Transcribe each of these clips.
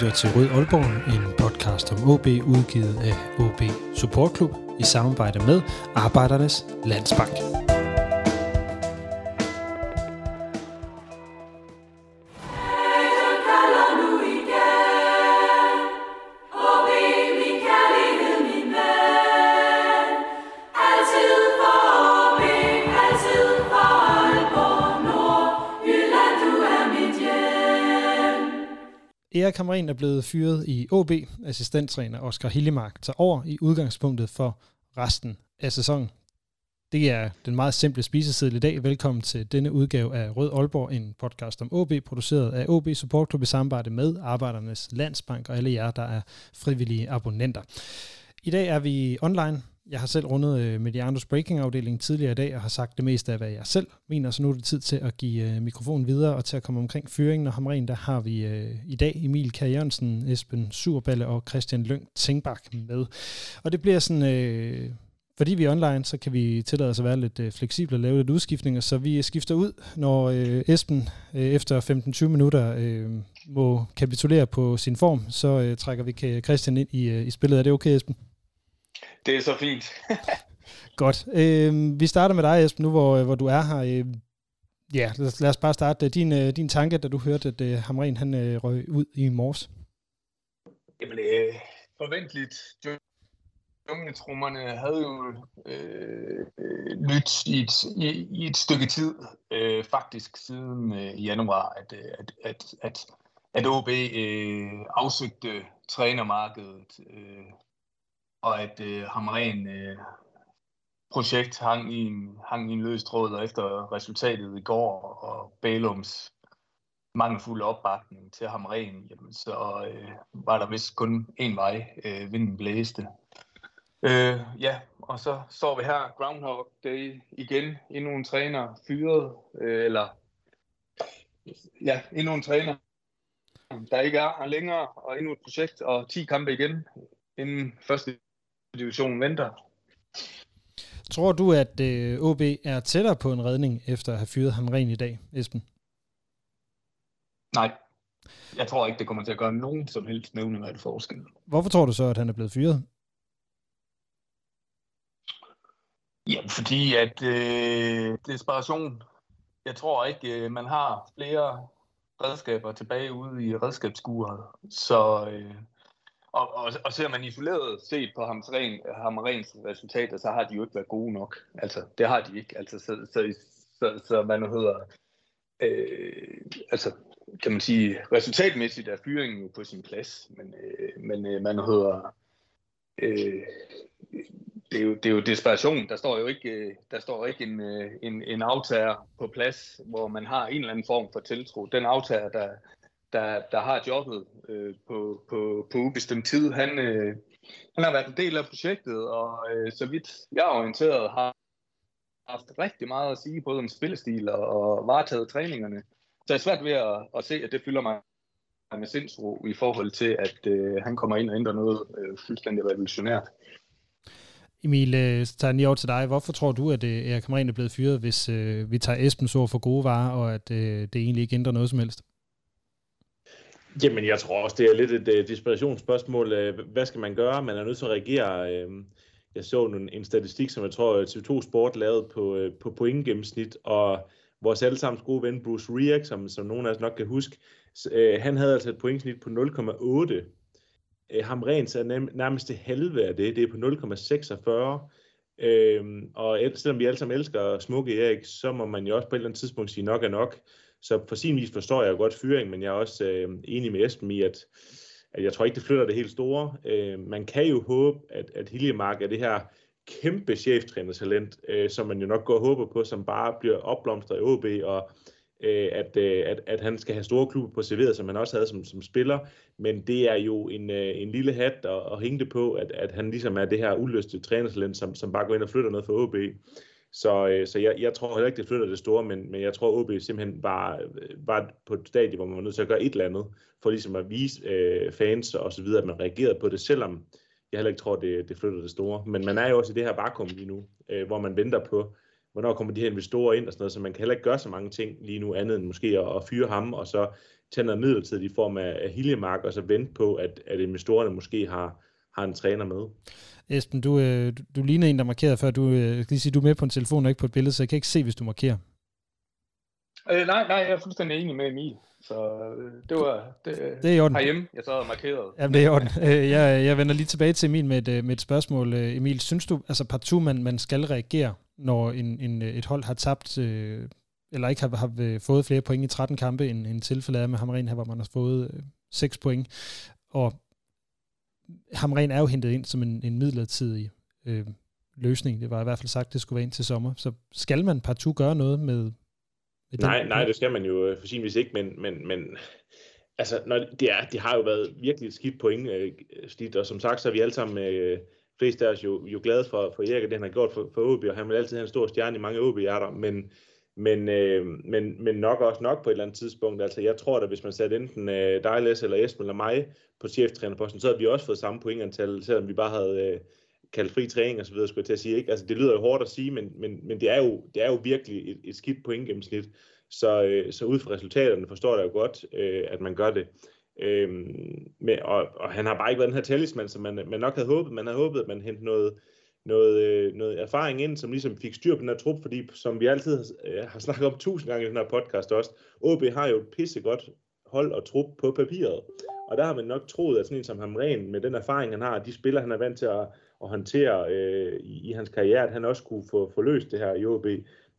lytter til Rød Aalborg, en podcast om OB udgivet af OB Support Club i samarbejde med Arbejdernes Landsbank. Kammerin er blevet fyret i OB. Assistenttræner Oscar Hillemark tager over i udgangspunktet for resten af sæsonen. Det er den meget simple spiseseddel i dag. Velkommen til denne udgave af Rød Aalborg, en podcast om OB, produceret af OB Support Club i samarbejde med Arbejdernes Landsbank og alle jer, der er frivillige abonnenter. I dag er vi online jeg har selv rundet øh, Medianos Breaking-afdeling tidligere i dag, og har sagt det meste af, hvad jeg selv mener, så nu er det tid til at give øh, mikrofonen videre, og til at komme omkring fyringen og hamren, der har vi øh, i dag Emil K. Jørgensen, Esben Surballe og Christian Lyng Tingbak med. Og det bliver sådan... Øh, fordi vi er online, så kan vi tillade os at være lidt øh, fleksible og lave lidt udskiftninger, så vi skifter ud, når øh, Esben øh, efter 15-20 minutter øh, må kapitulere på sin form, så øh, trækker vi Christian ind i, øh, i spillet. Er det okay, Esben? Det er så fint. Godt. Øh, vi starter med dig, Esben, nu hvor, hvor du er her. Øh, ja, lad os, lad os bare starte. Din, øh, din tanke, da du hørte, at øh, Hamren han, øh, røg ud i morges. Jamen, øh, forventeligt. Jungletrummerne havde jo øh, lyttet i et, i, i et stykke tid, øh, faktisk siden øh, januar, at, at, at, at, at OB øh, afsøgte trænermarkedet øh, og at øh, Hamren øh, projekt hang i, en, hang i en løs tråd, og efter resultatet i går og Bælums mangelfulde opbakning til Hamren, jamen, så øh, var der vist kun én vej, øh, vinden blæste. Øh, ja, og så står vi her, Groundhog Day igen, endnu en træner fyret, øh, eller ja, endnu en træner, der ikke er her længere, og endnu et projekt, og 10 kampe igen, inden første divisionen venter. Tror du, at øh, OB er tættere på en redning efter at have fyret ham ren i dag, Esben? Nej. Jeg tror ikke, det kommer til at gøre nogen som helst nævneværdig forskel. Hvorfor tror du så, at han er blevet fyret? Jamen, fordi at øh, desperation. Jeg tror ikke, øh, man har flere redskaber tilbage ude i redskabsskuret. Så øh, og, og, og ser man isoleret set på Hamren, Hamrens resultater, så har de jo ikke været gode nok. Altså, det har de ikke. Altså, så, så, så, så man hedder, øh, altså, kan man sige, resultatmæssigt er fyringen jo på sin plads, men, øh, men øh, man hedder, øh, det, er jo, det er jo desperation. Der står jo ikke, øh, der står ikke en, øh, en, en aftager på plads, hvor man har en eller anden form for tiltro. Den aftager, der, der, der har jobbet øh, på, på, på ubestemt tid. Han, øh, han har været en del af projektet, og øh, så vidt jeg er orienteret, har haft rigtig meget at sige, både om spillestil og, og varetaget træningerne. Så jeg er svært ved at, at se, at det fylder mig med sindsro i forhold til, at øh, han kommer ind og ændrer noget øh, fuldstændig revolutionært. Emil, øh, så tager jeg lige over til dig. Hvorfor tror du, at øh, Erik Hamren er blevet fyret, hvis øh, vi tager Esbens ord for gode varer, og at øh, det egentlig ikke ændrer noget som helst? Jamen, jeg tror også, det er lidt et uh, desperationsspørgsmål. Uh, hvad skal man gøre? Man er nødt til at reagere. Uh, jeg så en, en statistik, som jeg tror, TV2 Sport lavede på, uh, på pointgennemsnit, og vores allesammens gode ven Bruce Riak, som, som nogen af os nok kan huske, uh, han havde altså et pointsnit på 0,8. Uh, ham rent er nærmest det halve af det. Det er på 0,46. Øhm, og selvom vi alle sammen elsker smukke Erik, så må man jo også på et eller andet tidspunkt sige nok er nok. Så på sin vis forstår jeg jo godt fyring, men jeg er også øh, enig med Esben i, at, at jeg tror ikke, det flytter det helt store. Øh, man kan jo håbe, at, at Hiljemark er det her kæmpe cheftrænertalent, øh, som man jo nok går og håber på, som bare bliver opblomstret i OB, og øh, at, øh, at, at han skal have store klubber på serveret, som han også havde som, som spiller. Men det er jo en, øh, en lille hat at, at hænge det på, at, at han ligesom er det her uløste trænertalent, som, som bare går ind og flytter noget for OB. Så, øh, så jeg, jeg tror heller ikke, det flytter det store, men, men jeg tror, OB simpelthen var, øh, var på et stadie, hvor man var nødt til at gøre et eller andet, for ligesom at vise øh, fans og så videre, at man reagerede på det, selvom jeg heller ikke tror, det, det flytter det store. Men man er jo også i det her vakuum lige nu, øh, hvor man venter på, hvornår kommer de her investorer ind og sådan noget, så man kan heller ikke gøre så mange ting lige nu andet end måske at, at fyre ham, og så tage noget midlertidigt i form af, af Hiljemark, og så vente på, at, at investorerne måske har, har en træner med. Esben, du, øh, du, ligner en, der markerede før. Du, øh, kan lige sige, du er med på en telefon og ikke på et billede, så jeg kan ikke se, hvis du markerer. Øh, nej, nej, jeg er fuldstændig enig med Emil. Så øh, det var det, det er i orden. herhjemme, jeg så havde markeret. Jamen, det er i orden. Jeg, jeg vender lige tilbage til Emil med et, med et spørgsmål. Emil, synes du, altså partout, man, man skal reagere, når en, en, et hold har tabt, øh, eller ikke har, har fået flere point i 13 kampe, end, end tilfældet er med Hamren her, hvor man har fået øh, 6 point. Og Hamren er jo hentet ind som en, en midlertidig øh, løsning. Det var i hvert fald sagt, det skulle være ind til sommer. Så skal man partout gøre noget med, Nej, nej, det skal man jo øh, for sin vis ikke, men, men, men altså, når det, er, det har jo været virkelig et skidt point, øh, snit, og som sagt, så er vi alle sammen, øh, flest af os jo, jo glade for, for Erik, og det han har gjort for, for OB, og han vil altid have en stor stjerne i mange OB-hjerter, men, men, øh, men, men nok også nok på et eller andet tidspunkt. Altså, jeg tror da, hvis man satte enten øh, dig, Les, eller Esben eller mig på cheftrænerposten, så havde vi også fået samme pointantal, selvom vi bare havde øh, kaldt fri træning og så videre, skulle jeg til at sige. Ikke? Altså, det lyder jo hårdt at sige, men, men, men det, er jo, det er jo virkelig et, et skidt pointgennemsnit. Så, øh, så ud fra resultaterne forstår jeg jo godt, øh, at man gør det. Øhm, med, og, og han har bare ikke været den her talisman, som man, man nok havde håbet. Man havde håbet, at man hentede noget, noget, øh, Øh, noget erfaring ind, som ligesom fik styr på den her trup, fordi som vi altid har, øh, har snakket om tusind gange i den her podcast også, OB har jo et pissegodt hold og trup på papiret. Og der har man nok troet, at sådan en som Hamren, med den erfaring han har, de spiller han er vant til at, at håndtere øh, i, i hans karriere, at han også kunne få, få løst det her i OB.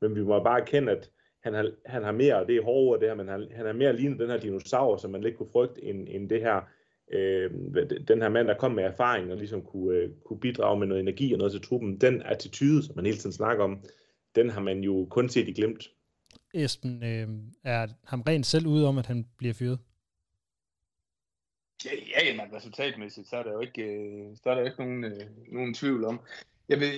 Men vi må bare erkende, at han har, han har mere, og det er hårdere det her, men han, han er mere lignet den her dinosaur, som man lidt kunne frygte, end, end det her, øh, den her mand, der kom med erfaring og ligesom kunne, øh, kunne bidrage med noget energi og noget til truppen. Den attitude, som man hele tiden snakker om, den har man jo kun set i glemt. Esben, øh, er ham rent selv ude om, at han bliver fyret? Ja, ja men resultatmæssigt, så er der jo ikke, øh, så er der jo ikke nogen, øh, nogen tvivl om. Jeg vil,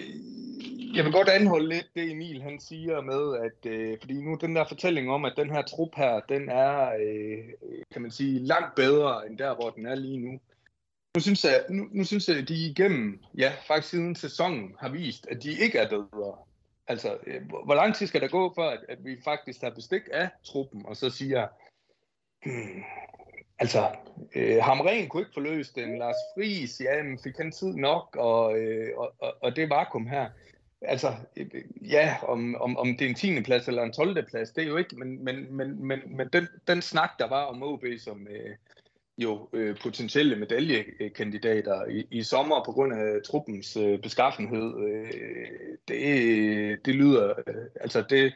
jeg vil godt anholde lidt det, Emil han siger med, at øh, fordi nu den der fortælling om, at den her trup her, den er, øh, kan man sige, langt bedre end der, hvor den er lige nu. Nu synes jeg, nu, nu synes jeg, at de igennem, ja, faktisk siden sæsonen har vist, at de ikke er bedre. Altså, øh, hvor lang tid skal der gå, for at, at vi faktisk tager bestik af truppen, og så siger, hmm, Altså, øh, Hamren kunne ikke forløse den. Lars Friis, ja, men fik han tid nok, og, øh, og, og, og det vakuum her. Altså, øh, ja, om, om, om det er en 10. plads eller en 12. plads, det er jo ikke, men, men, men, men, men den, den snak, der var om OB som øh, jo øh, potentielle medaljekandidater i, i sommer på grund af truppens øh, beskaffenhed, øh, det, det lyder, øh, altså det,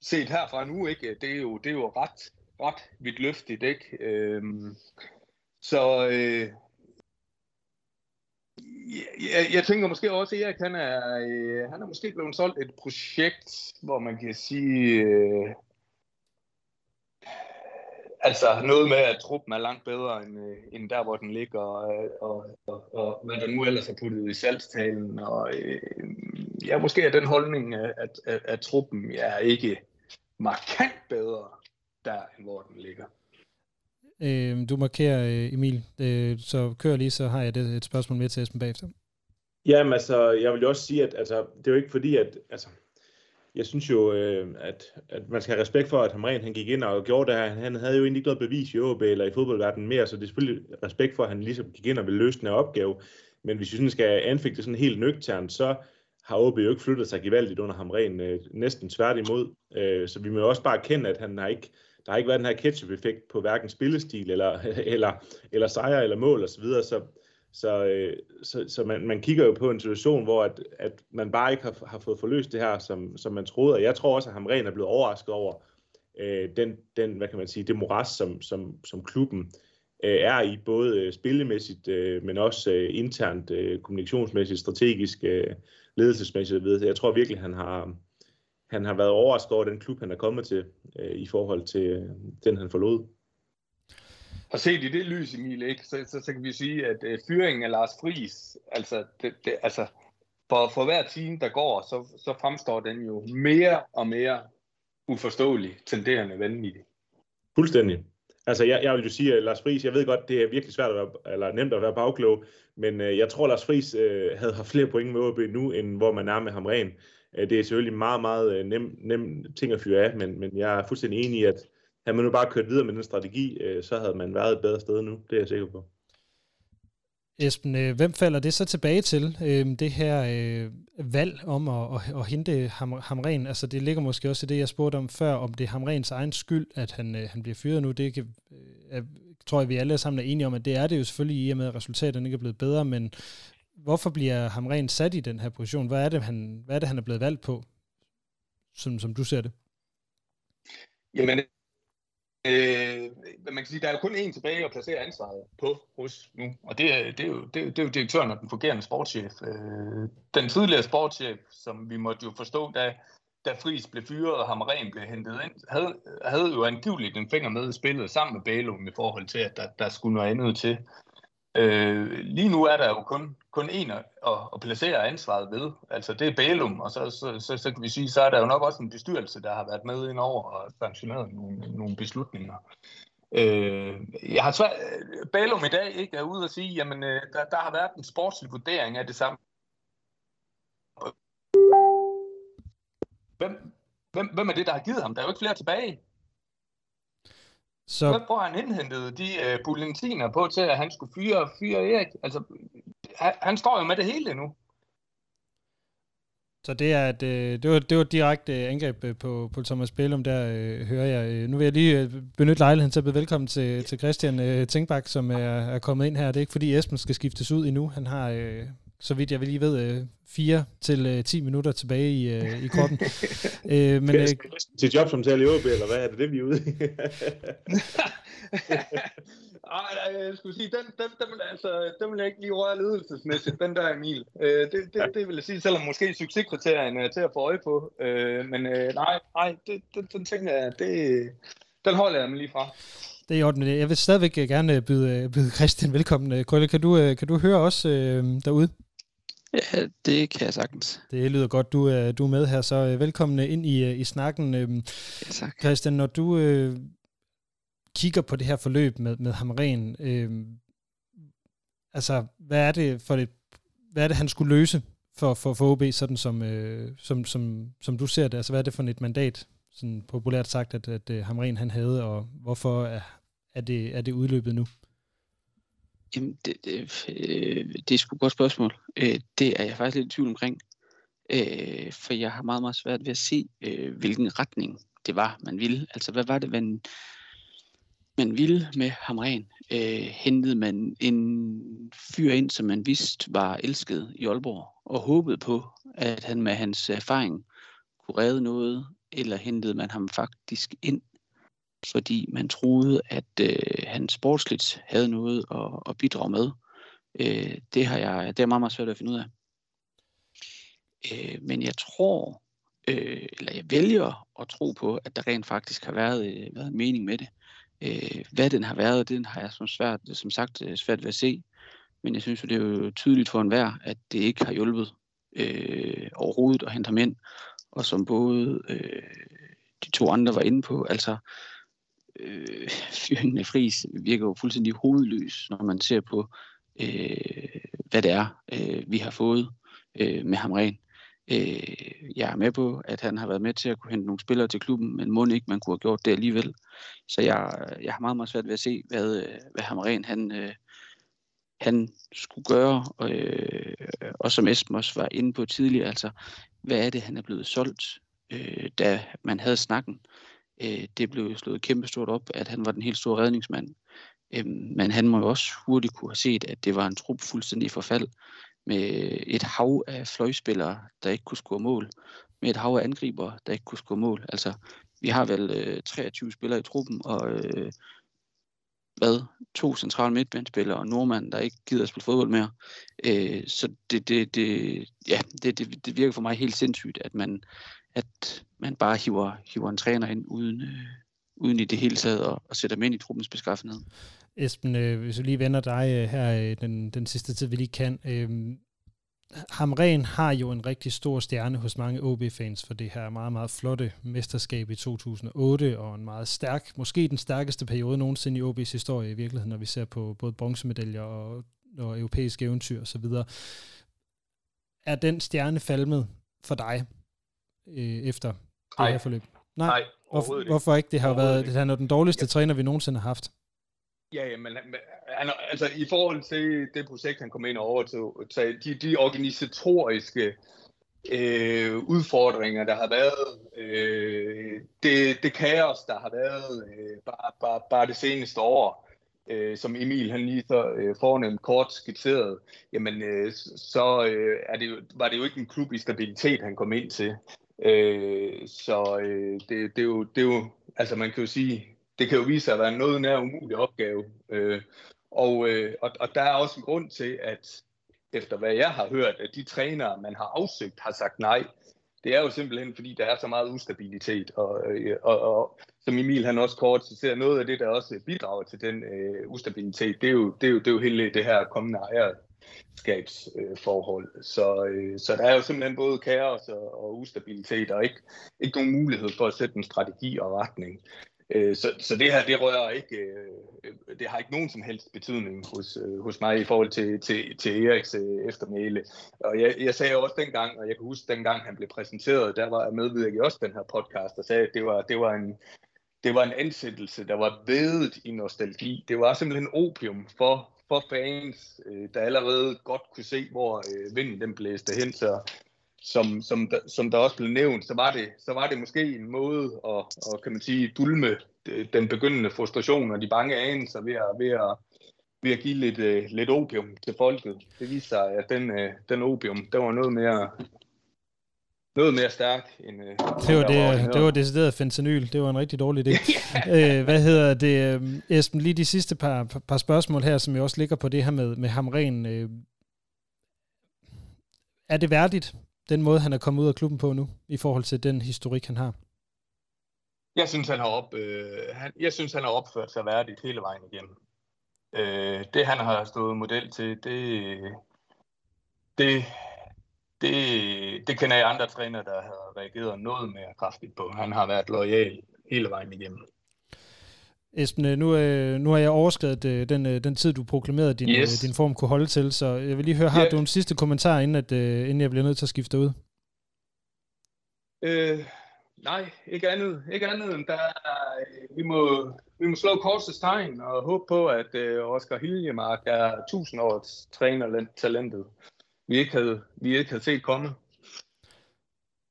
set herfra nu, ikke, det er jo, det er jo ret ret vidt løftigt, ikke? Øhm, så øh, jeg, jeg tænker måske også, at Erik han er, øh, han er måske blevet solgt et projekt, hvor man kan sige, øh, altså noget med, at truppen er langt bedre end, øh, end der, hvor den ligger, og, og, og, og hvad der nu ellers er puttet i salgstalen. Og, øh, ja, måske er den holdning, at, at, at truppen er ikke markant bedre der, hvor den ligger. Øh, du markerer, øh, Emil, øh, så kør lige, så har jeg det, et spørgsmål med til Esben bagefter. Jamen altså, jeg vil jo også sige, at altså, det er jo ikke fordi, at altså, jeg synes jo, øh, at, at man skal have respekt for, at Hamren han gik ind og gjorde det her. Han havde jo egentlig ikke noget bevis i OB eller i fodboldverdenen mere, så det er selvfølgelig respekt for, at han ligesom gik ind og ville løse den her opgave. Men hvis vi sådan skal anfægte sådan helt nøgternt, så har OB jo ikke flyttet sig gevaldigt under Hamren, øh, næsten tværtimod. Øh, så vi må jo også bare erkende, at han har ikke der har ikke været den her ketchup-effekt på hverken spillestil eller, eller, eller sejre eller mål osv., så, videre, så, så, øh, så, så man, man kigger jo på en situation, hvor at, at man bare ikke har, har fået forløst det her, som, som man troede, og jeg tror også, at Hamren er blevet overrasket over øh, den, den, hvad kan man sige, det moras, som, som, som klubben øh, er i, både øh, spillemæssigt, øh, men også øh, internt, øh, kommunikationsmæssigt, strategisk, øh, ledelsesmæssigt. Jeg tror virkelig, han har, han har været overrasket over den klub, han er kommet til, øh, i forhold til øh, den, han forlod. Og set i det lys, Emil, ikke, så, så, så kan vi sige, at øh, fyringen af Lars Friis, altså, det, det, altså for, for hver time, der går, så, så fremstår den jo mere og mere uforståelig, tenderende vanvittig. Fuldstændig. Altså, jeg, jeg vil jo sige, at Lars Friis, jeg ved godt, det er virkelig svært at være, eller nemt at være bagklog, men øh, jeg tror, Lars Friis øh, havde haft flere point med OB nu, end hvor man er med ham ren. Øh, det er selvfølgelig meget, meget øh, nem, nem ting at fyre af, men, men jeg er fuldstændig enig i, at havde man nu bare kørt videre med den strategi, øh, så havde man været et bedre sted nu. Det er jeg sikker på. Esben, hvem falder det så tilbage til, øh, det her øh, valg om at, at, at hente ham, Hamren? Altså det ligger måske også i det, jeg spurgte om før, om det er Hamrens egen skyld, at han, øh, han bliver fyret nu. Det kan, øh, tror jeg, vi alle sammen er enige om, at det er det jo selvfølgelig i og med, at resultaterne ikke er blevet bedre, men hvorfor bliver Hamren sat i den her position? Hvad er det, han, hvad er, det, han er blevet valgt på, som, som du ser det? Jamen, Øh, man kan sige, der er jo kun én tilbage at placere ansvaret på hos nu, og det er, det er, jo, det er, det er jo direktøren og den fungerende sportschef. Øh, den tidligere sportschef, som vi måtte jo forstå, da, da Friis blev fyret og Hamren blev hentet ind, havde, havde jo angiveligt en finger med i spillet sammen med Bælum i forhold til, at der, der skulle noget andet til. Øh, lige nu er der jo kun, kun en at, at placere ansvaret ved. Altså det er Bælum, og så, så, så, så kan vi sige, så er der jo nok også en bestyrelse, der har været med ind over og sanktioneret nogle, nogle beslutninger. Øh, jeg har svært, Bælum i dag ikke er ude og sige, jamen øh, der, der har været en sportslig vurdering af det samme. Hvem, hvem, hvem er det, der har givet ham? Der er jo ikke flere tilbage. Så... Hvor har han indhentet de uh, bulletiner på til, at han skulle fyre, fyre Erik? Altså, han, han står jo med det hele nu. Så det er et, øh, det var, det var et direkte angreb øh, på, på Thomas Bellum, der øh, hører jeg. Nu vil jeg lige benytte lejligheden til at byde velkommen til, til Christian øh, Tænkbak, som er, er kommet ind her. Det er ikke fordi Esben skal skiftes ud endnu. Han har, øh, så vidt jeg vil lige ved, øh, 4 til øh, 10 minutter tilbage i, øh, i kroppen. øh, men, øh, til job som taler i OB, eller hvad er det, det vi er ude i? Ej, jeg skulle sige, den, den, den, altså, den vil jeg ikke lige røre ledelsesmæssigt, den der Emil. Øh, det, det, det vil jeg sige, selvom måske succeskriterien er til at få øje på. Øh, men øh, nej, nej det, det, den tænker jeg, det, den holder jeg mig lige fra. Det er i orden. Jeg vil stadigvæk gerne byde, byde Christian velkommen. Krølle, kan du, kan du høre os øh, derude? Ja, det kan jeg sagtens. Det lyder godt, du er, du er med her, så øh, velkommen ind i, øh, i snakken. Øhm, ja, tak. Christian, når du øh, kigger på det her forløb med, med Hamren, øh, altså, hvad er det for det, hvad er det, han skulle løse for, for, for OB, sådan som, øh, som, som, som du ser det? Altså, hvad er det for et mandat, sådan populært sagt, at, at, at Hamren han havde, og hvorfor er, er, det, er det udløbet nu? Jamen, det, det, øh, det er sgu et godt spørgsmål. Øh, det er jeg faktisk lidt i tvivl omkring. Øh, for jeg har meget, meget svært ved at se, øh, hvilken retning det var, man ville. Altså, hvad var det, man, man ville med Hamren? Øh, hentede man en fyr ind, som man vidste var elsket i Aalborg, og håbede på, at han med hans erfaring kunne redde noget, eller hentede man ham faktisk ind fordi man troede, at øh, han sportsligt havde noget at, at bidrage med. Øh, det har jeg det er meget, meget svært at finde ud af. Øh, men jeg tror, øh, eller jeg vælger at tro på, at der rent faktisk har været, øh, været en mening med det. Øh, hvad den har været, den har jeg som, svært, som sagt øh, svært ved at se. Men jeg synes jo, det er jo tydeligt for enhver, at det ikke har hjulpet øh, overhovedet at hente ham ind. Og som både øh, de to andre var inde på, altså øh, fyringen af Fris virker jo fuldstændig hovedløs, når man ser på, øh, hvad det er, øh, vi har fået øh, med Hamren. Øh, jeg er med på, at han har været med til at kunne hente nogle spillere til klubben, men må ikke man kunne have gjort det alligevel. Så jeg, jeg har meget, meget svært ved at se, hvad, hvad Hamren han, øh, han skulle gøre, øh, og som Esben også var inde på tidligere, altså, hvad er det, han er blevet solgt, øh, da man havde snakken øh, det blev slået kæmpestort op, at han var den helt store redningsmand. Øh, men han må jo også hurtigt kunne have set, at det var en trup fuldstændig forfald, med et hav af fløjspillere, der ikke kunne score mål, med et hav af angriber, der ikke kunne score mål. Altså, vi har vel øh, 23 spillere i truppen, og øh, hvad, to centrale midtbanespillere og nordmand, der ikke gider at spille fodbold mere. Øh, så det, det, det, ja, det, det, det virker for mig helt sindssygt, at man, at man bare hiver, hiver en træner ind uden, øh, uden i det hele taget og, og sætter dem ind i truppens beskaffenhed. Esben, øh, hvis vi lige vender dig øh, her øh, den, den sidste tid, vi lige kan. Øh, Hamren har jo en rigtig stor stjerne hos mange OB-fans for det her meget, meget flotte mesterskab i 2008, og en meget stærk, måske den stærkeste periode nogensinde i OB's historie i virkeligheden, når vi ser på både bronzemedaljer og, og europæiske eventyr osv. Er den stjerne falmet for dig? øh, efter det Nej. her forløb? Nej, Hvorfor, overhovedet ikke. hvorfor ikke? Det har jo været, det han er den dårligste træner, vi nogensinde har haft. Ja, ja, men han- altså, i forhold til det projekt, han kom ind og overtog, så de, de organisatoriske øh, udfordringer, der har været, øh, det, det kaos, der har været øh, bare, bare, bare det seneste år, øh, som Emil han lige så øh, fornemt kort skitseret, jamen øh, så øh, er det jo, var det jo ikke en klub i stabilitet, han kom ind til. Øh, så øh, det, det, er jo, det er jo, altså man kan jo sige, det kan jo vise sig at være en noget nær umulig opgave. Øh, og, øh, og, og der er også en grund til, at efter hvad jeg har hørt, at de trænere, man har afsøgt, har sagt nej. Det er jo simpelthen, fordi der er så meget ustabilitet. Og, øh, og, og som Emil han også kort ser noget af det, der også bidrager til den øh, ustabilitet, det er, jo, det, er jo, det er jo hele det her kommende ejerskabsforhold. Øh, så, øh, så der er jo simpelthen både kaos og, og ustabilitet, og ikke, ikke nogen mulighed for at sætte en strategi og retning. Øh, Så, så det her, det rører ikke, øh, det har ikke nogen som helst betydning hos, øh, hos mig i forhold til, til, til Eriks øh, eftermæle. Og jeg, jeg sagde også dengang, og jeg kan huske dengang han blev præsenteret, der var jeg medvirket også den her podcast, og sagde, at det var, det var en, det var en ansættelse, der var vedet i nostalgi. Det var simpelthen opium for, for fans, øh, der allerede godt kunne se, hvor øh, vinden den blæste hen. Så som, som, der, som der også blev nævnt, så var det, så var det måske en måde at, at kan man sige, dulme den begyndende frustration og de bange anelser ved at, ved at, ved at give lidt, øh, lidt opium til folket. Det viste sig, at den, øh, den opium, der var noget mere, noget mere stærk end... Øh, Det var, det, ordineret. det var decideret fentanyl. Det var en rigtig dårlig idé. øh, hvad hedder det? Esben, lige de sidste par, par- spørgsmål her, som jo også ligger på det her med, med Hamren. Øh, er det værdigt, den måde, han er kommet ud af klubben på nu, i forhold til den historik, han har? Jeg synes, han har, op, øh, han, jeg synes, han har opført sig værdigt hele vejen igennem. Øh, det, han har stået model til, det, det, det, det kender jeg andre trænere, der har reageret noget mere kraftigt på. Han har været lojal hele vejen igennem. Esben, øh, nu, øh, nu har jeg overskrevet øh, den, øh, den tid, du proklamerede, din, Yes. din form kunne holde til, så jeg vil lige høre, har Ja. du en sidste kommentar, inden, at, øh, inden jeg bliver nødt til at skifte ud? Øh, nej, ikke andet, ikke andet end der, vi, må, vi må slå korsets tegn og håbe på, at øh, Oscar Hiljemark er 1000 års trænertalentet, vi ikke havde, vi ikke havde set komme.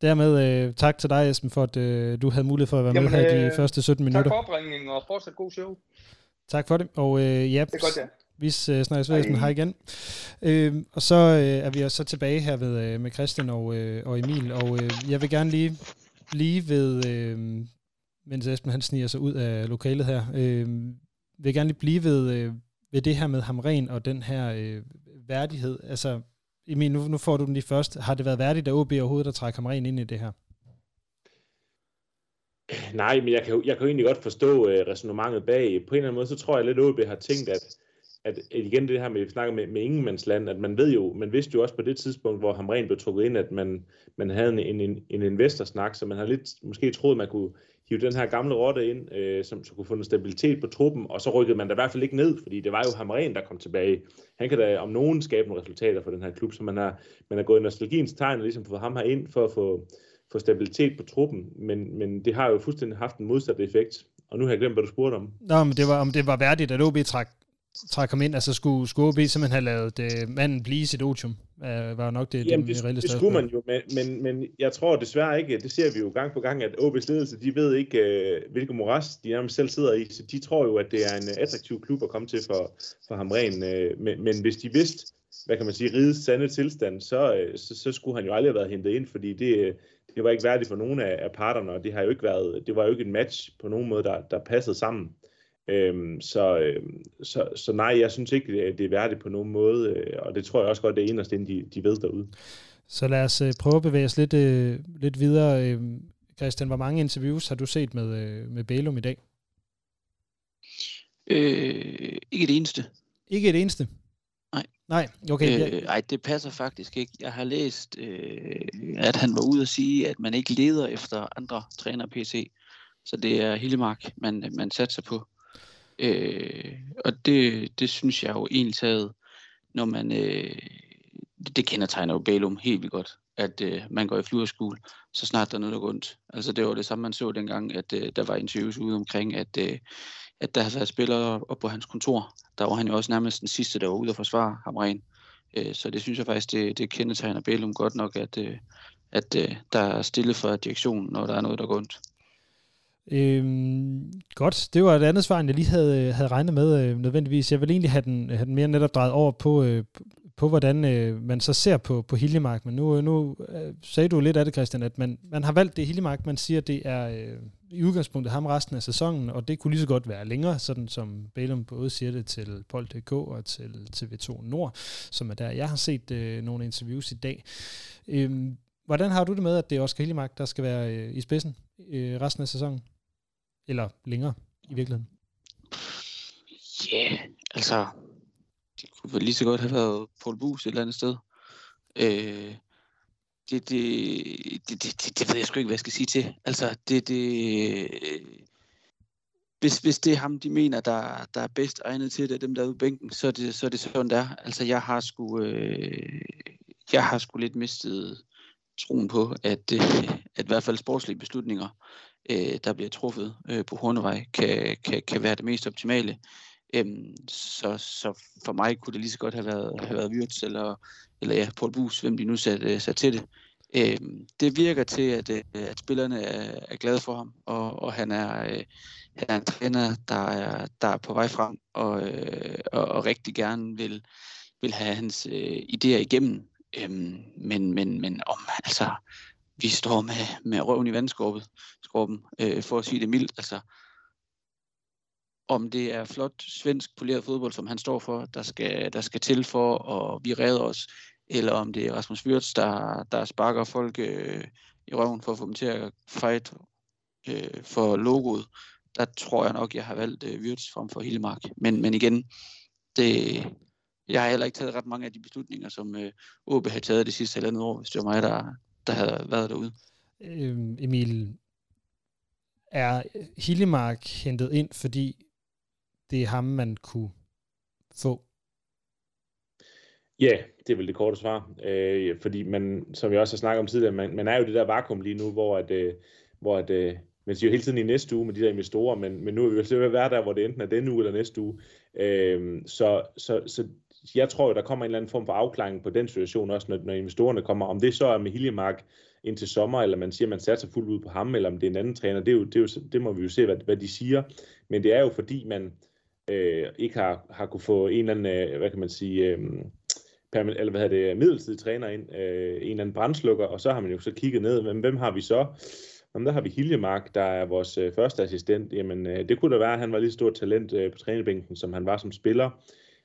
Dermed øh, tak til dig, Esben, for at øh, du havde mulighed for at være Jamen, med her i de øh, første 17 Tak minutter. for opringningen og fortsat god show. Tak for det, og øh, ja, Det er godt, ja. vi øh, snakkes ved. Esben. Hej igen. Øh, og så øh, er vi også så tilbage her ved, øh, med Christian og, øh, og Emil, og øh, jeg vil gerne lige blive ved, øh, mens Esben han sniger sig ud af lokalet her, øh, vil jeg gerne lige blive ved, øh, ved det her med Hamren og den her øh, værdighed. Altså, Emil, nu, nu får du den lige først. Har det været værdigt at OB overhovedet at trække Hamren ind i det her? Nej, men jeg kan, jeg kan jo egentlig godt forstå øh, resonemanget bag. På en eller anden måde, så tror jeg lidt, at OB har tænkt, at, at, at igen det her med, vi snakker med, med ingenmandsland, at man ved jo, man vidste jo også på det tidspunkt, hvor Hamren blev trukket ind, at man, man havde en, en, en, en investorsnak, så man har lidt måske troet, at man kunne hive den her gamle rotte ind, øh, som så kunne få en stabilitet på truppen, og så rykkede man da i hvert fald ikke ned, fordi det var jo Hamren, der kom tilbage. Han kan da om nogen skabe nogle resultater for den her klub, så man har, man har gået i nostalgiens tegn og ligesom fået ham her ind for at få, få stabilitet på truppen, men, men det har jo fuldstændig haft en modsat effekt. Og nu har jeg glemt, hvad du spurgte om. Nå, men det var, om det var værdigt, at OB træk, træk ham ind. Altså skulle, skulle OB simpelthen have lavet øh, manden blive sit otium? Øh, var nok det, Jamen, det, det, det skulle man jo, men, men, men jeg tror desværre ikke, det ser vi jo gang på gang, at OB's ledelse, de ved ikke, øh, hvilket moras de nærmest selv sidder i, så de tror jo, at det er en øh, attraktiv klub at komme til for, for Hamren, øh, men, men hvis de vidste, hvad kan man sige, rigets sande tilstand, så, øh, så, så skulle han jo aldrig have været hentet ind, fordi det, øh, det var ikke værdigt for nogen af, af parterne, og det har jo ikke været, det var jo ikke en match på nogen måde, der, der passede sammen. Øhm, så, øhm, så, så nej, jeg synes ikke, det er- værdigt på nogen måde, øh, og det tror jeg også godt, det er inderst inde, de, de ved derude. Så lad os øh, prøve at bevæge os lidt, øh, lidt videre. Øh, Christian, hvor mange interviews har du set med, øh, med Bælum i dag? Øh, ikke det eneste. Ikke et eneste? Nej. Nej, okay. Øh, ej, det passer faktisk ikke. Jeg har læst, øh, at han var ude at sige, at man ikke leder efter andre træner PC. Så det er Hillemark, man, man satser på. Øh, og det, det synes jeg jo egentlig taget, når man... Øh, det, kendetegner jo Bælum helt vildt godt. at øh, man går i flyverskole, så snart der er noget, der går ondt. Altså det var det samme, man så dengang, at øh, der var interviews ude omkring, at, øh, at der havde været spillere op på hans kontor. Der var han jo også nærmest den sidste, der var ude og forsvare ham ren. Øh, så det synes jeg faktisk, det, det kendetegner Bælum godt nok, at, øh, at øh, der er stille for direktionen, når der er noget, der går ondt. Øhm, godt, det var et andet svar, end jeg lige havde, øh, havde regnet med øh, nødvendigvis. Jeg vil egentlig have den, have den mere netop drejet over på, øh, på hvordan øh, man så ser på, på Hiljemark. Men nu, øh, nu øh, sagde du lidt af det, Christian, at man, man har valgt det Hiljemark, man siger, det er øh, i udgangspunktet ham resten af sæsonen, og det kunne lige så godt være længere, sådan som Bælum både siger det til Bold.dk og til TV2 Nord, som er der. Jeg har set øh, nogle interviews i dag. Øh, hvordan har du det med, at det er Oscar Hiljemark, der skal være øh, i spidsen øh, resten af sæsonen? Eller længere i virkeligheden? Ja, yeah, altså, det kunne vel lige så godt have været Paul Bus et eller andet sted. Øh, det, det, det, det, det ved jeg sgu ikke, hvad jeg skal sige til. Altså, det, det, hvis, hvis det er ham, de mener, der, der er bedst egnet til det, dem der er ude på bænken, så er det, så er det sådan der. Altså, jeg har sgu, øh, jeg har sgu lidt mistet troen på, at, øh, at i hvert fald sportslige beslutninger, øh, der bliver truffet øh, på Hornevej, kan, kan, kan være det mest optimale. Øhm, så, så for mig kunne det lige så godt have været, have været Wirtz eller, eller ja, Paul Bus, hvem de nu satte øh, sat til det. Øhm, det virker til, at, øh, at spillerne er, er glade for ham, og, og han, er, øh, han er en træner, der er, der er på vej frem, og, øh, og, og rigtig gerne vil, vil have hans øh, idéer igennem. Øhm, men, men, men om altså, vi står med, med røven i vandskorben, øh, for at sige det mildt. Altså, om det er flot svensk poleret fodbold, som han står for, der skal, der skal til for og vi redder os, eller om det er Rasmus Wirtz, der, der sparker folk øh, i røven for at få dem til at fight øh, for logoet, der tror jeg nok, jeg har valgt øh, Wirtz frem for Hillemark. Men, men igen, det, jeg har heller ikke taget ret mange af de beslutninger, som øh, OB har taget det sidste halvandet år, hvis det var mig, der, der havde været derude. Øhm, Emil, er Hillemark hentet ind, fordi det er ham, man kunne få? Ja, det er vel det korte svar. Øh, fordi man, som jeg også har snakket om tidligere, man, man er jo det der vakuum lige nu, hvor at, øh, hvor at øh, man siger jo hele tiden i næste uge med de der investorer, men, men nu er vi jo slet være der, hvor det enten er denne uge eller næste uge. Øh, så, så, så jeg tror jo, der kommer en eller anden form for afklaring på den situation også, når, når investorerne kommer. Om det så er med Hiljemark indtil sommer, eller man siger, at man satser fuldt ud på ham, eller om det er en anden træner, det, er jo, det, er jo, det må vi jo se, hvad, hvad de siger. Men det er jo fordi, man, øh, ikke har, har kunne få en eller anden, øh, hvad kan man sige, øh, permanent, eller hvad hedder det, midlertidig træner ind, øh, en eller anden brændslukker, og så har man jo så kigget ned, men hvem har vi så? Jamen, der har vi Hiljemark, der er vores øh, første assistent. Jamen, øh, det kunne da være, at han var lige stort talent øh, på trænebænken, som han var som spiller.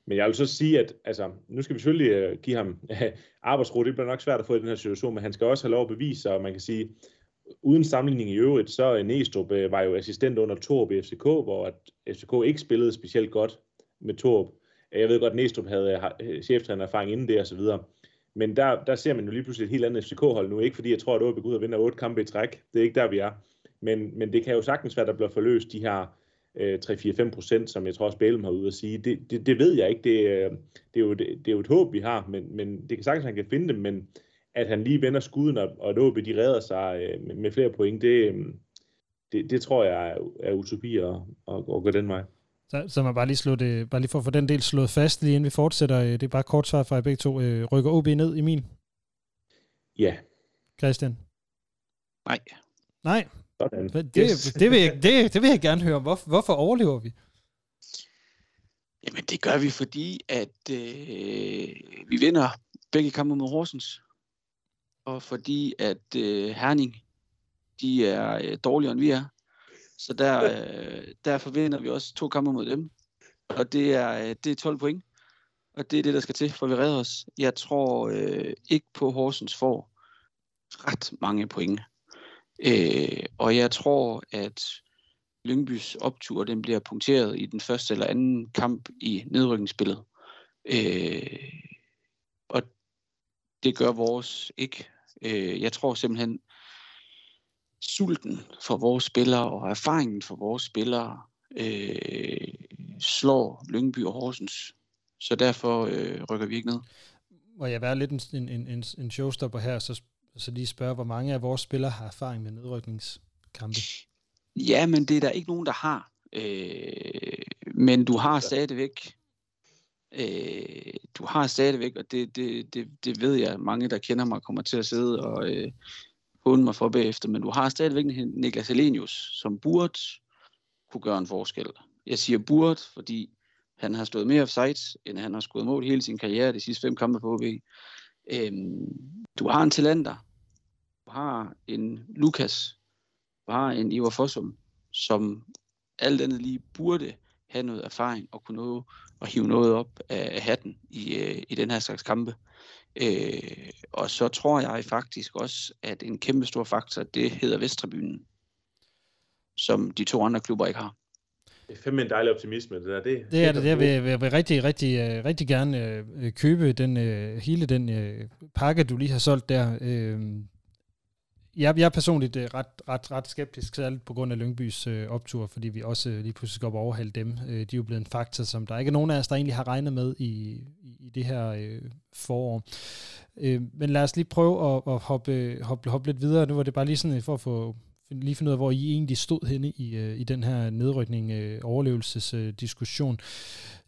Men jeg vil så sige, at altså, nu skal vi selvfølgelig øh, give ham øh, arbejdsro. Det bliver nok svært at få i den her situation, men han skal også have lov at bevise sig, og man kan sige, uden sammenligning i øvrigt, så øh, Næstrup var jo assistent under Torb i FCK, hvor at FCK ikke spillede specielt godt med Torb. Jeg ved godt, at Næstrup havde cheftræner erfaring inden det og så videre. Men der, der ser man jo lige pludselig et helt andet FCK-hold nu. Ikke fordi jeg tror, at OB går ud og vinder otte kampe i træk. Det er ikke der, vi er. Men, men det kan jo sagtens være, at der bliver forløst de her øh, 3-4-5 procent, som jeg tror også Bælum har ude at sige. Det, det, det ved jeg ikke. Det, det, er jo, det, det er jo et håb, vi har, men, men det kan sagtens, at han kan finde dem. Men at han lige vender skuden, og, og at OB de redder sig øh, med, med flere point, det, øh, det, det tror jeg er, er utopi at, at, at gå den vej. Så, så man bare lige, slå det, bare lige for at få den del slået fast, lige inden vi fortsætter. Øh, det er bare kort svar fra jer begge to. Øh, rykker OB ned, i min? Ja. Christian? Nej. Nej? Sådan. Det, yes. det, vil jeg, det, det vil jeg gerne høre. Hvor, hvorfor overlever vi? Jamen det gør vi, fordi at øh, vi vinder begge kampe mod Horsens. Og fordi at øh, Herning, de er øh, dårligere end vi er. Så der, øh, der forvinder vi også to kampe mod dem. Og det er, øh, det er 12 point. Og det er det, der skal til, for vi redder os. Jeg tror øh, ikke på Horsens får ret mange point. Øh, og jeg tror, at Lyngbys optur den bliver punkteret i den første eller anden kamp i nedrykningsspillet. Øh, og det gør vores ikke. Øh, jeg tror simpelthen, sulten for vores spillere og erfaringen for vores spillere øh, slår Lyngby og Horsens. Så derfor øh, rykker vi ikke ned. Må jeg være lidt en, en, en, en showstopper her, så så lige spørge, hvor mange af vores spillere har erfaring med nedrykningskampe? Ja, men det er der ikke nogen, der har. Øh, men du har stadigvæk øh, du har stadigvæk, og det, det, det, det ved jeg, mange, der kender mig, kommer til at sidde og øh, hunde mig for bagefter, men du har stadigvæk Niklas Helenius, som burde kunne gøre en forskel. Jeg siger burde, fordi han har stået mere offside, end han har skudt mål hele sin karriere, de sidste fem kampe på OB. Øhm, du har en talenter. Du har en Lukas. Du har en Ivar Fossum, som alt andet lige burde have noget erfaring og kunne nå at hive noget op af hatten i, øh, i den her slags kampe. Øh, og så tror jeg faktisk også, at en kæmpe stor faktor, det hedder Vesttribunen, som de to andre klubber ikke har. Det er fandme en dejlig optimisme, det der. Det, det er det, jeg vil, jeg vil rigtig, rigtig, øh, rigtig gerne øh, købe den, øh, hele den øh, pakke, du lige har solgt der. Øh, jeg, jeg er personligt øh, ret, ret, ret skeptisk, særligt på grund af Lyngbys øh, optur, fordi vi også øh, lige pludselig skal op og overhale dem. Øh, de er jo blevet en faktor, som der ikke er nogen af os, der egentlig har regnet med i, i, i det her øh, forår. Øh, men lad os lige prøve at, at hoppe, hoppe, hoppe lidt videre. Nu var det bare lige sådan for at få lige finde ud af, hvor I egentlig stod henne i, øh, i den her nedrykning, øh, overlevelsesdiskussion.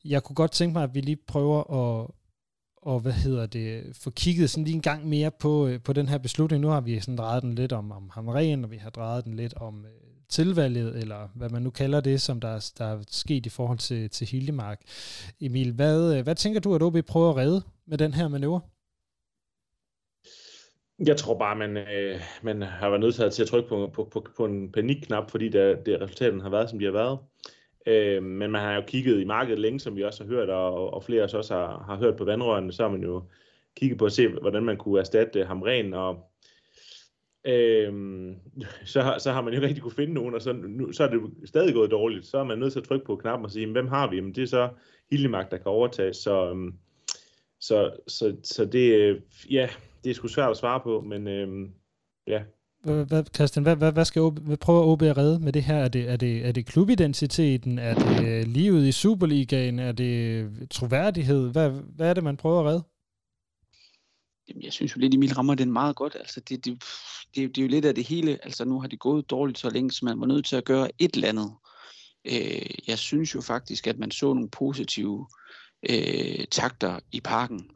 Jeg kunne godt tænke mig, at vi lige prøver at, og hvad hedder det, få kigget sådan lige en gang mere på, øh, på den her beslutning. Nu har vi sådan drejet den lidt om, om Hamren, og vi har drejet den lidt om øh, tilvalget, eller hvad man nu kalder det, som der, der er sket i forhold til, til Hildemark. Emil, hvad, øh, hvad tænker du, at OB prøver at redde med den her manøvre? Jeg tror bare, man, øh, man har været nødt til at trykke på, på, på, på en panikknap, fordi det, det resultaten har været, som de har været. Øh, men man har jo kigget i markedet længe, som vi også har hørt, og, og flere af os også har, har hørt på vandrørene, så har man jo kigget på at se, hvordan man kunne erstatte øh, Hamren, og øhm, så, så har man jo ikke rigtig kunne finde nogen, og så, nu, så er det jo stadig gået dårligt. Så er man nødt til at trykke på knappen og sige, hvem har vi? Jamen, det er så Hildemark, der kan overtage. Så, øhm, så, så, så det, øh, ja, det er sgu svært at svare på, men øh, ja, hvad, Christian, hvad, hvad, hvad skal OB, hvad prøver OB at redde med det her? Er det, er det, er det klubidentiteten? Er det øh, livet i Superligaen? Er det troværdighed? Hvad, hvad er det, man prøver at redde? Jamen, jeg synes jo lidt, Emil rammer den meget godt. Altså, det, det, det, det er jo lidt af det hele. Altså, nu har det gået dårligt så længe, så man var nødt til at gøre et eller andet. Øh, jeg synes jo faktisk, at man så nogle positive øh, takter i parken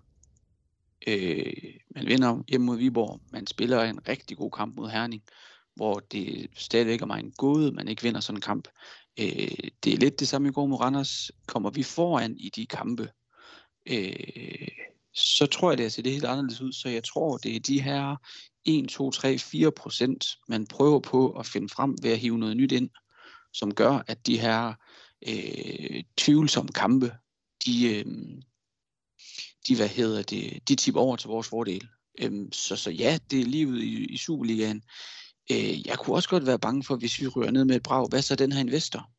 Øh, man vinder hjemme mod Viborg. Man spiller en rigtig god kamp mod Herning, hvor det stadigvæk er mig en gåde, man ikke vinder sådan en kamp. Øh, det er lidt det samme i går mod Randers. Kommer vi foran i de kampe, øh, så tror jeg, det ser det helt anderledes ud. Så jeg tror, det er de her 1, 2, 3, 4 procent, man prøver på at finde frem ved at hive noget nyt ind, som gør, at de her øh, tvivlsomme kampe, de, øh, de, hvad hedder det, de tipper over til vores fordel. Øhm, så, så ja, det er livet i, i Superligaen. Øh, jeg kunne også godt være bange for, hvis vi rører ned med et brag, hvad så den her investor?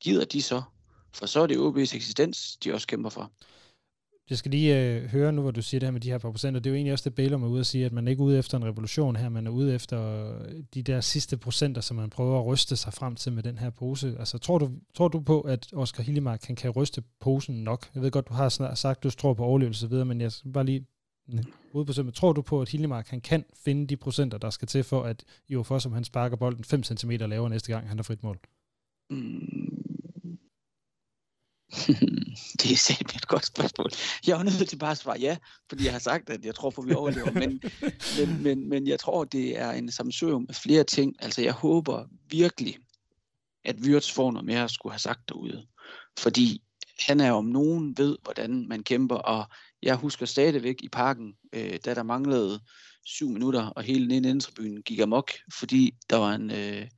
Gider de så? For så er det OB's eksistens, de også kæmper for. Jeg skal lige øh, høre nu, hvor du siger det her med de her par procenter. Det er jo egentlig også det, Bale er ude at sige, at man ikke er ude efter en revolution her, man er ude efter øh, de der sidste procenter, som man prøver at ryste sig frem til med den her pose. Altså, tror du, tror du på, at Oscar Hillemark kan, kan ryste posen nok? Jeg ved godt, du har sagt, du tror på overlevelse videre, men jeg skal bare lige ude på simpelthen. Tror du på, at Hillemark han kan finde de procenter, der skal til for, at Ivo som han sparker bolden 5 cm lavere næste gang, han har frit mål? Mm, det er simpelthen et godt spørgsmål. Jeg er nødt til bare at svare ja, fordi jeg har sagt, at jeg tror på, at vi overlever. Men, men, men, men jeg tror, det er en samsøum af flere ting. Altså, jeg håber virkelig, at Wirtz får noget mere at skulle have sagt derude. Fordi han er om nogen ved, hvordan man kæmper, og jeg husker stadigvæk i parken, øh, da der manglede syv minutter, og hele den indtribunen gik amok, fordi der var en, øh,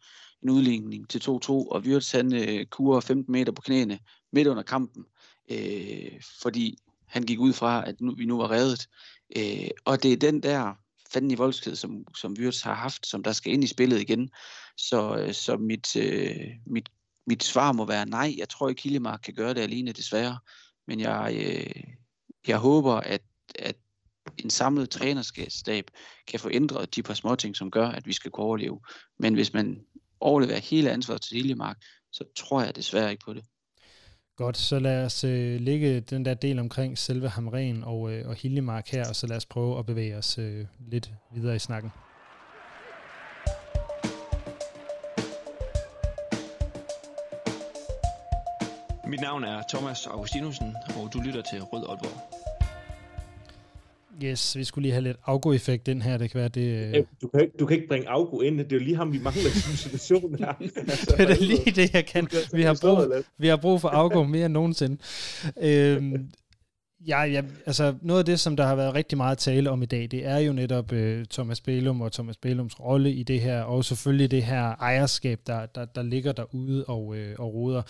en udligning til 2-2, og Wirtz han øh, kurer 15 meter på knæene midt under kampen, øh, fordi han gik ud fra, at nu, vi nu var reddet. Øh, og det er den der fanden i voldsked, som, som Wirtz har haft, som der skal ind i spillet igen. Så, øh, så mit, øh, mit, mit svar må være nej. Jeg tror ikke, Killemark kan gøre det alene, desværre. Men jeg, øh, jeg håber, at, at en samlet trænerstab kan få ændret de par småting, som gør, at vi skal kunne overleve. Men hvis man overleverer hele ansvaret til Hiljemark, så tror jeg desværre ikke på det. Godt, så lad os øh, lægge den der del omkring selve Hamren og, øh, og Hiljemark her, og så lad os prøve at bevæge os øh, lidt videre i snakken. Mit navn er Thomas Augustinusen, og du lytter til Rød Aalborg. Yes, vi skulle lige have lidt Augo-effekt ind her, det kan være det... Øh... Du, kan ikke, du kan ikke bringe Augo ind, det er jo lige ham, vi mangler i situationen her. altså, det er lige det, jeg kan. Vi har brug, vi har brug for Augo mere end nogensinde. øhm, Ja, ja, altså noget af det, som der har været rigtig meget tale om i dag, det er jo netop uh, Thomas Bælum og Thomas Bælums rolle i det her, og selvfølgelig det her ejerskab, der, der, der ligger derude og, uh, og roder.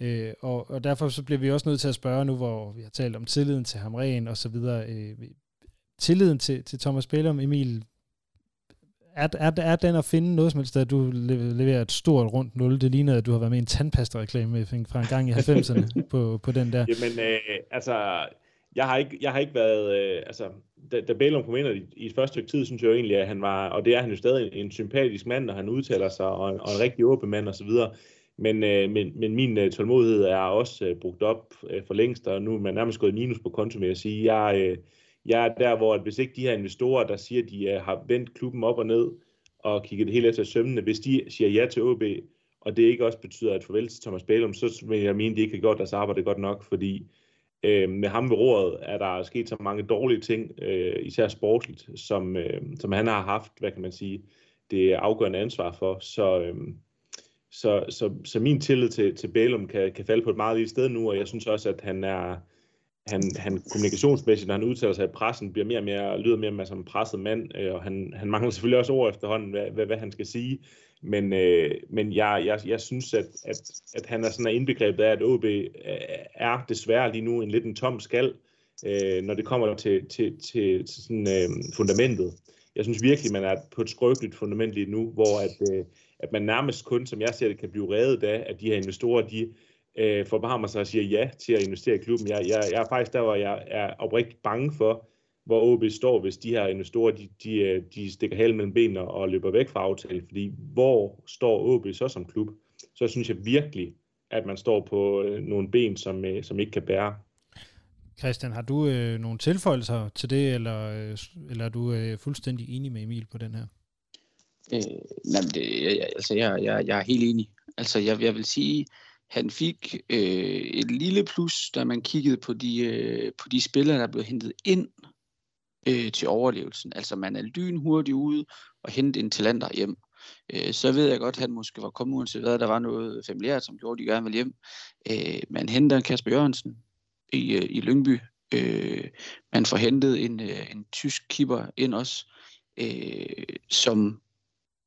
Uh, og, og derfor så bliver vi også nødt til at spørge nu, hvor vi har talt om tilliden til Hamren og så videre. Uh, tilliden til, til Thomas Bælum, Emil, er, er, er den at finde noget som helst, at du leverer et stort rundt nul? Det ligner, at du har været med i en tandpasta-reklame fra en gang i 90'erne på, på den der. Jamen, øh, altså jeg har ikke, jeg har ikke været, øh, altså, da, da Bælum kom ind i, i første stykke tid, synes jeg jo egentlig, at han var, og det er han jo stadig, en sympatisk mand, når han udtaler sig, og en, og en rigtig åben mand osv., men, øh, men, men min øh, tålmodighed er også øh, brugt op øh, for længst, og nu er man nærmest gået minus på konto med at sige, jeg, øh, jeg er der, hvor at hvis ikke de her investorer, der siger, at de øh, har vendt klubben op og ned, og kigget det hele efter sømmene, hvis de siger ja til OB, og det ikke også betyder at farvel til Thomas Bælum, så vil jeg mene, at de ikke har gjort deres arbejde godt nok, fordi øh, med ham ved roret er der sket så mange dårlige ting, øh, især sportsligt, som, øh, som han har haft, hvad kan man sige, det afgørende ansvar for. Så, øh, så, så, så min tillid til, til Bælum kan, kan falde på et meget lille sted nu, og jeg synes også, at han er han, han kommunikationsmæssigt, når han udtaler sig i pressen, bliver mere og mere, lyder mere og mere som en presset mand, øh, og han, han mangler selvfølgelig også ord efterhånden, hvad, hvad, hvad han skal sige. Men, øh, men jeg, jeg, jeg synes, at, at, at han er sådan indbegrebet af, at OB er desværre lige nu en lidt en tom skal, øh, når det kommer til, til, til, til sådan, øh, fundamentet. Jeg synes virkelig, man er på et skrøbeligt fundament lige nu, hvor at, øh, at man nærmest kun, som jeg ser det, kan blive reddet af, at de her investorer, de øh, forbarmer sig og siger ja til at investere i klubben. Jeg, jeg, jeg er faktisk der, hvor jeg er oprigtigt bange for, hvor OB står, hvis de her investorer, de, de, øh, de stikker halen mellem benene og løber væk fra aftalen. Fordi hvor står OB så som klub? Så synes jeg virkelig, at man står på øh, nogle ben, som, øh, som ikke kan bære. Christian, har du øh, nogle tilføjelser til det, eller, øh, eller er du øh, fuldstændig enig med Emil på den her? Øh, nej, det, jeg, altså, jeg, jeg, jeg er helt enig. Altså, jeg, jeg vil sige, han fik øh, et lille plus, da man kiggede på de, øh, på de spillere, der blev hentet ind øh, til overlevelsen. Altså man er lynhurtig ude og hente en talenter hjem. Øh, så ved jeg godt, at han måske var kommet uanset hvad, der var noget familiært, som gjorde, at de gerne ville hjem. Øh, man henter Kasper Jørgensen i, øh, i Lyngby. Øh, man får hentet en, øh, en tysk keeper ind også, øh, som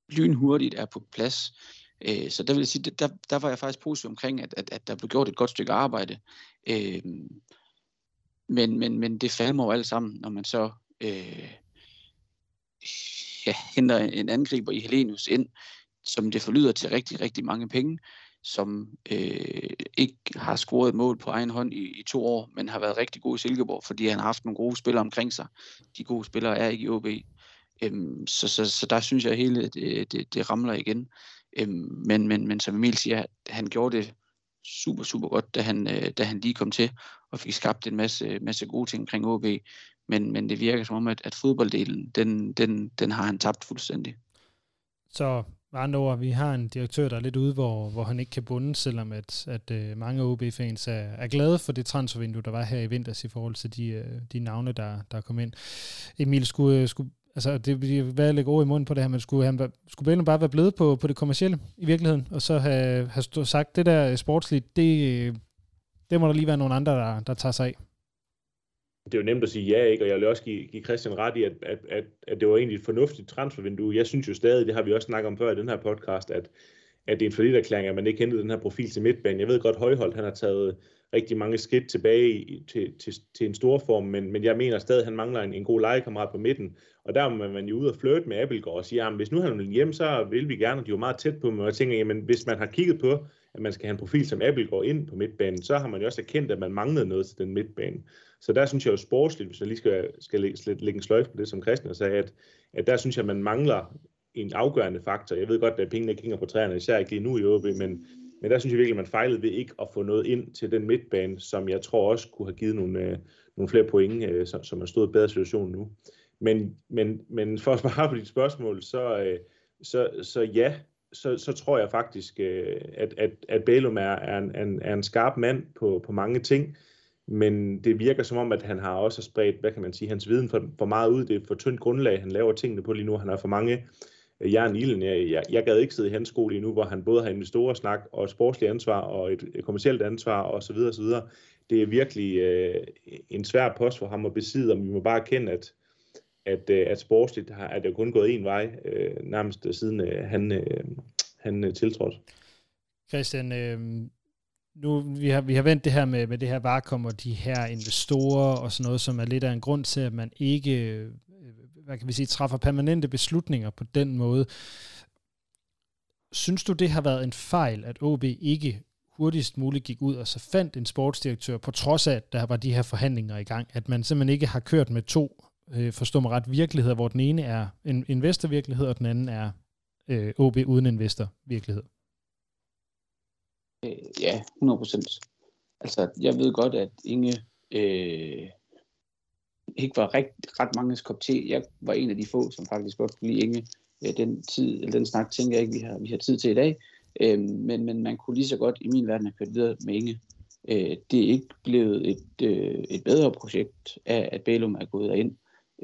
lynhurtigt er på plads. Øh, så der vil jeg sige, der, der var jeg faktisk positiv omkring, at, at, at der blev gjort et godt stykke arbejde. Øh, men, men, men det falder jo alt sammen, når man så øh, ja, henter en angriber i Helenius ind, som det forlyder til rigtig, rigtig mange penge, som øh, ikke har scoret et mål på egen hånd i, i to år, men har været rigtig god i Silkeborg, fordi han har haft nogle gode spillere omkring sig. De gode spillere er ikke i OB. Øhm, så, så, så der synes jeg, at hele det, det, det ramler igen. Øhm, men, men, men som Emil siger, han gjorde det super, super godt, da han, øh, da han lige kom til og fik skabt en masse, masse gode ting omkring OB. Men, men det virker som om, at, at fodbolddelen, den, den, den har han tabt fuldstændig. Så med andre ord, vi har en direktør, der er lidt ude, hvor, hvor han ikke kan bunde, selvom at, at øh, mange OB-fans er, er glade for det transfervindue, der var her i vinters i forhold til de, øh, de navne, der, der kom ind. Emil, skulle, øh, skulle altså det vil være lægge ord i munden på det her, men skulle, han, skulle Bælum bare være blevet på, på det kommercielle i virkeligheden, og så have, have sagt, det der eh, sportsligt, det, eh, det må der lige være nogle andre, der, der tager sig af. Det er jo nemt at sige ja, ikke? og jeg vil også give, give Christian ret i, at, at, at, at det var egentlig et fornuftigt transfervindue. Jeg synes jo stadig, det har vi også snakket om før i den her podcast, at, at det er en forlitterklæring, at man ikke hentede den her profil til midtbanen. Jeg ved godt, Højholdt han har taget rigtig mange skridt tilbage i, til, til, til en stor form, men, men jeg mener stadig, at han mangler en, en god legekammerat på midten, og der må man jo ud og flirte med Abelgaard og sige, ah, at hvis nu han vil hjem, så vil vi gerne, og de er jo meget tæt på mig, og jeg tænker, jamen hvis man har kigget på, at man skal have en profil som Abelgaard ind på midtbanen, så har man jo også erkendt, at man manglede noget til den midtbane. Så der synes jeg jo sportsligt, hvis jeg lige skal, skal lægge, lægge en sløjf på det, som Christian sagde, at, at der synes jeg, at man mangler en afgørende faktor. Jeg ved godt, at pengene ikke hænger på træerne, især ikke lige nu i OB, men, men der synes jeg virkelig, at man fejlede ved ikke at få noget ind til den midtbane, som jeg tror også kunne have givet nogle, øh, nogle flere point, øh, som, som er i bedre situation nu. Men, men, men for at svare på dit spørgsmål, så, øh, så, så ja, så, så tror jeg faktisk, øh, at, at, at Bælum er, er, en, en, er en skarp mand på, på mange ting, men det virker som om, at han har også spredt, hvad kan man sige, hans viden for, for meget ud. Det er for tyndt grundlag, han laver tingene på lige nu. Han har for mange jeg er i ilden. Jeg, jeg, jeg gad ikke sidde i hans skole lige nu, hvor han både har investorer snak og et sportsligt ansvar og et, et kommersielt ansvar osv. osv. Det er virkelig øh, en svær post for ham at besidde, og vi må bare erkende, at, at, øh, at sportsligt har, at det kun gået en vej, øh, nærmest siden øh, han, øh, han øh, tiltrådte. Christian, øh, nu vi har, vi har vendt det her med, med det her varekom og de her investorer og sådan noget, som er lidt af en grund til, at man ikke hvad kan vi sige, træffer permanente beslutninger på den måde. Synes du, det har været en fejl, at OB ikke hurtigst muligt gik ud og så fandt en sportsdirektør, på trods af, at der var de her forhandlinger i gang, at man simpelthen ikke har kørt med to, øh, forstå mig ret, virkeligheder, hvor den ene er en investorvirkelighed, og den anden er øh, OB uden investorvirkelighed? Øh, ja, 100 procent. Altså, jeg ved godt, at Inge øh, ikke var rigt, ret mange kop te. Jeg var en af de få, som faktisk godt kunne lide Inge. Øh, den, tid, eller den snak tænker jeg ikke, vi har, vi har tid til i dag. Øh, men, men man kunne lige så godt i min verden have kørt videre med Inge. Øh, det er ikke blevet et, øh, et bedre projekt af, at Bælum er gået ind.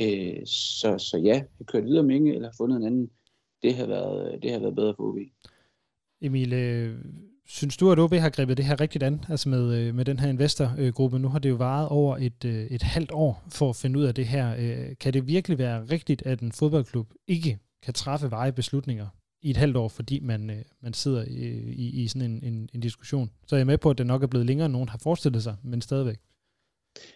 Øh, så, så ja, have kørt videre med Inge, eller fundet en anden. Det har været, det har været bedre for OB. Emil, øh, Synes du, at OB har grebet det her rigtigt an, altså med, øh, med den her investorgruppe? Nu har det jo varet over et, øh, et halvt år for at finde ud af det her. Kan det virkelig være rigtigt, at en fodboldklub ikke kan træffe veje beslutninger i et halvt år, fordi man, man sidder i, i, i sådan en, en, en diskussion? Så er jeg med på, at det nok er blevet længere, end nogen har forestillet sig, men stadigvæk.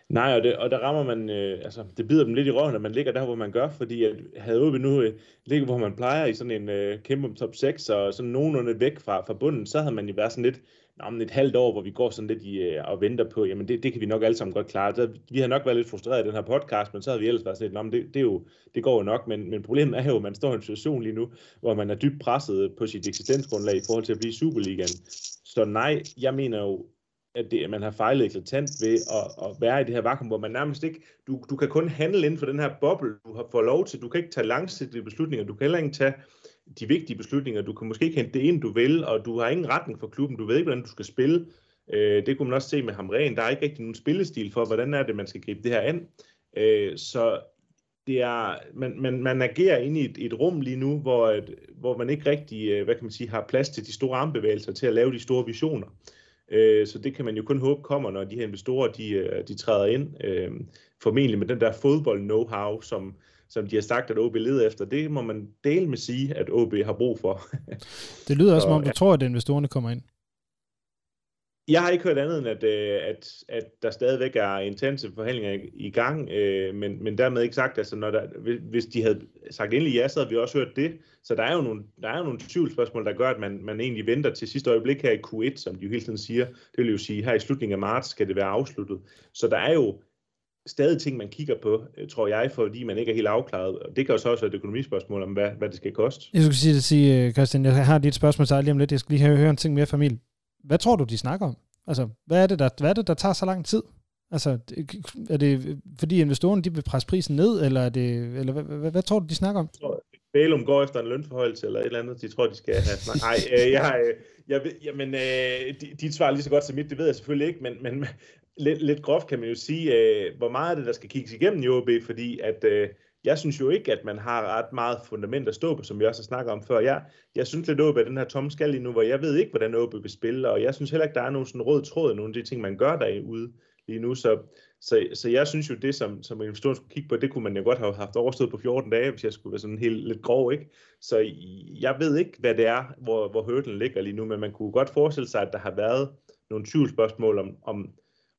Nej, og, det, og der rammer man, øh, altså det bider dem lidt i røven, at man ligger der, hvor man gør, fordi at havde OB nu øh, ligget, hvor man plejer i sådan en øh, kæmpe top 6, og sådan nogenlunde væk fra, fra bunden, så havde man jo været sådan lidt, om et halvt år, hvor vi går sådan lidt i, øh, og venter på, jamen det, det kan vi nok alle sammen godt klare. Så, vi har nok været lidt frustreret i den her podcast, men så havde vi ellers været sådan lidt, det, det, er jo, det går jo nok, men, men problemet er jo, at man står i en situation lige nu, hvor man er dybt presset på sit eksistensgrundlag i forhold til at blive Superligaen. Så nej, jeg mener jo at, det, at man har fejlet eklatant ved at, at være i det her vakuum, hvor man nærmest ikke, du, du kan kun handle inden for den her boble, du har fået lov til, du kan ikke tage langsigtede beslutninger, du kan heller ikke tage de vigtige beslutninger, du kan måske ikke hente det ind, du vil, og du har ingen retning for klubben, du ved ikke, hvordan du skal spille. Øh, det kunne man også se med Hamren, der er ikke rigtig nogen spillestil for, hvordan er det, man skal gribe det her an. Øh, så det er, man, man, man agerer inde i et, et rum lige nu, hvor, et, hvor man ikke rigtig, øh, hvad kan man sige, har plads til de store armbevægelser til at lave de store visioner. Øh, så det kan man jo kun håbe kommer, når de her investorer de, øh, de træder ind. Øh, formentlig med den der fodbold-know-how, som, som de har sagt, at OB leder efter. Det må man dele med sige, at OB har brug for. det lyder også, som om du ja. tror, at investorerne kommer ind. Jeg har ikke hørt andet end, at, øh, at, at der stadigvæk er intense forhandlinger i gang, øh, men, men dermed ikke sagt, altså når der, hvis de havde sagt endelig ja, så havde vi også hørt det. Så der er jo nogle, der er jo nogle tvivlsspørgsmål, der gør, at man, man egentlig venter til sidste øjeblik her i Q1, som de jo hele tiden siger. Det vil jo sige, her i slutningen af marts skal det være afsluttet. Så der er jo stadig ting, man kigger på, øh, tror jeg, fordi man ikke er helt afklaret. Og det kan jo så også være et økonomispørgsmål om, hvad, hvad det skal koste. Jeg skulle sige, sige øh, Christian, jeg har dit spørgsmål til lige om lidt. Jeg skal lige høre en ting mere, familie hvad tror du, de snakker om? Altså, hvad er det, der, hvad er det, der tager så lang tid? Altså, er det fordi investorerne de vil presse prisen ned, eller, er det, eller hvad, hvad, hvad tror du, de snakker om? Bælum går efter en lønforhøjelse eller et eller andet. De tror, de skal have snak. Nej, øh, jeg, jeg, jeg, jamen, øh, dit svar lige så godt som mit, det ved jeg selvfølgelig ikke, men, men lidt, lidt groft kan man jo sige, øh, hvor meget er det, der skal kigges igennem i OB, fordi at øh, jeg synes jo ikke, at man har ret meget fundament at stå på, som vi også har snakket om før. Jeg, jeg synes lidt at den her tomme skal lige nu, hvor jeg ved ikke, hvordan OB vil spille, og jeg synes heller ikke, der er nogen sådan rød tråd, nogle af de ting, man gør derude lige nu. Så, så, så jeg synes jo, det som, som investoren skulle kigge på, det kunne man jo godt have haft overstået på 14 dage, hvis jeg skulle være sådan helt lidt grov, ikke? Så jeg ved ikke, hvad det er, hvor, hvor hurdlen ligger lige nu, men man kunne godt forestille sig, at der har været nogle tvivlsspørgsmål om, om,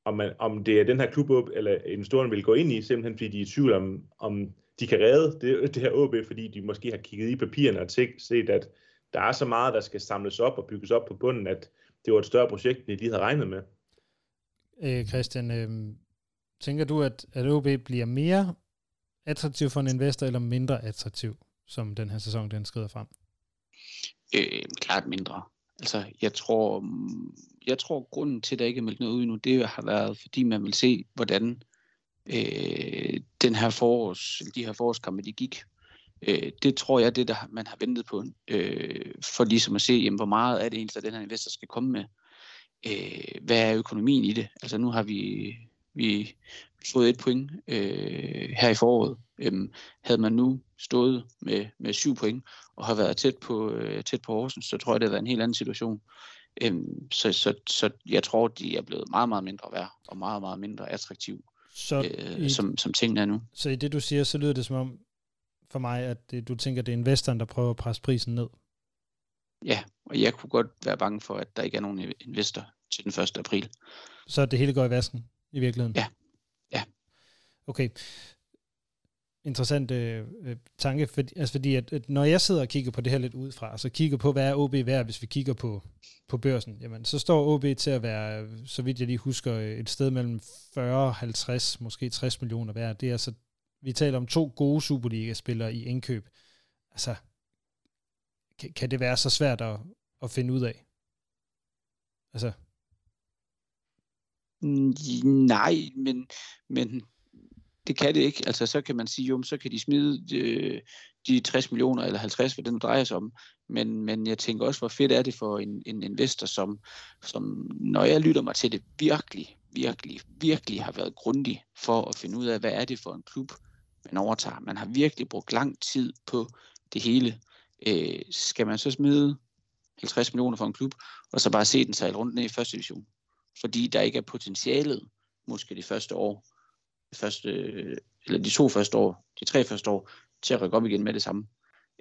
om, man, om det er den her klub, eller investoren vil gå ind i, simpelthen fordi de er i tvivl om, om de kan redde det, det her OB, fordi de måske har kigget i papirerne og set, at der er så meget, der skal samles op og bygges op på bunden, at det var et større projekt, end de havde regnet med. Øh, Christian, øh, tænker du, at, at OB bliver mere attraktiv for en investor, eller mindre attraktiv, som den her sæson den skrider frem? Øh, klart mindre. Altså, jeg tror, jeg tror, grunden til, at der ikke er meldt noget ud nu, det har været, fordi man vil se, hvordan øh, Øh, den her forårs, de her forårskampe, de gik. Øh, det tror jeg, det der man har ventet på, øh, for ligesom at se, jamen, hvor meget er det egentlig, at den her investor skal komme med. Øh, hvad er økonomien i det? Altså nu har vi, vi fået et point øh, her i foråret. Øhm, havde man nu stået med, med syv point og har været tæt på, øh, tæt på Horsens, så tror jeg, det havde været en helt anden situation. Øhm, så, så, så jeg tror, de er blevet meget, meget mindre værd og meget, meget mindre attraktiv, så øh, i, som, som tingene er nu. Så i det, du siger, så lyder det som om for mig, at det, du tænker, det er investoren, der prøver at presse prisen ned. Ja, og jeg kunne godt være bange for, at der ikke er nogen investor til den 1. april. Så det hele går i vasken i virkeligheden? Ja. Ja. Okay interessant øh, øh tanke, for, altså fordi at, at når jeg sidder og kigger på det her lidt udefra, så kigger på, hvad er OB værd, hvis vi kigger på, på børsen, jamen så står OB til at være, så vidt jeg lige husker, øh, et sted mellem 40, 50, måske 60 millioner værd. Det er altså, vi taler om to gode Superliga-spillere i indkøb. Altså, kan, kan det være så svært at, at finde ud af? Altså, mm, Nej, men, men det kan det ikke. Altså, så kan man sige, jo, så kan de smide øh, de 60 millioner eller 50, hvad det nu drejer sig om. Men, men jeg tænker også, hvor fedt er det for en, en investor, som, som, når jeg lytter mig til det, virkelig, virkelig, virkelig har været grundig for at finde ud af, hvad er det for en klub, man overtager. Man har virkelig brugt lang tid på det hele. Øh, skal man så smide 50 millioner for en klub, og så bare se den sejle rundt ned i første division? Fordi der ikke er potentialet, måske det første år, første, eller de to første år, de tre første år, til at rykke op igen med det samme.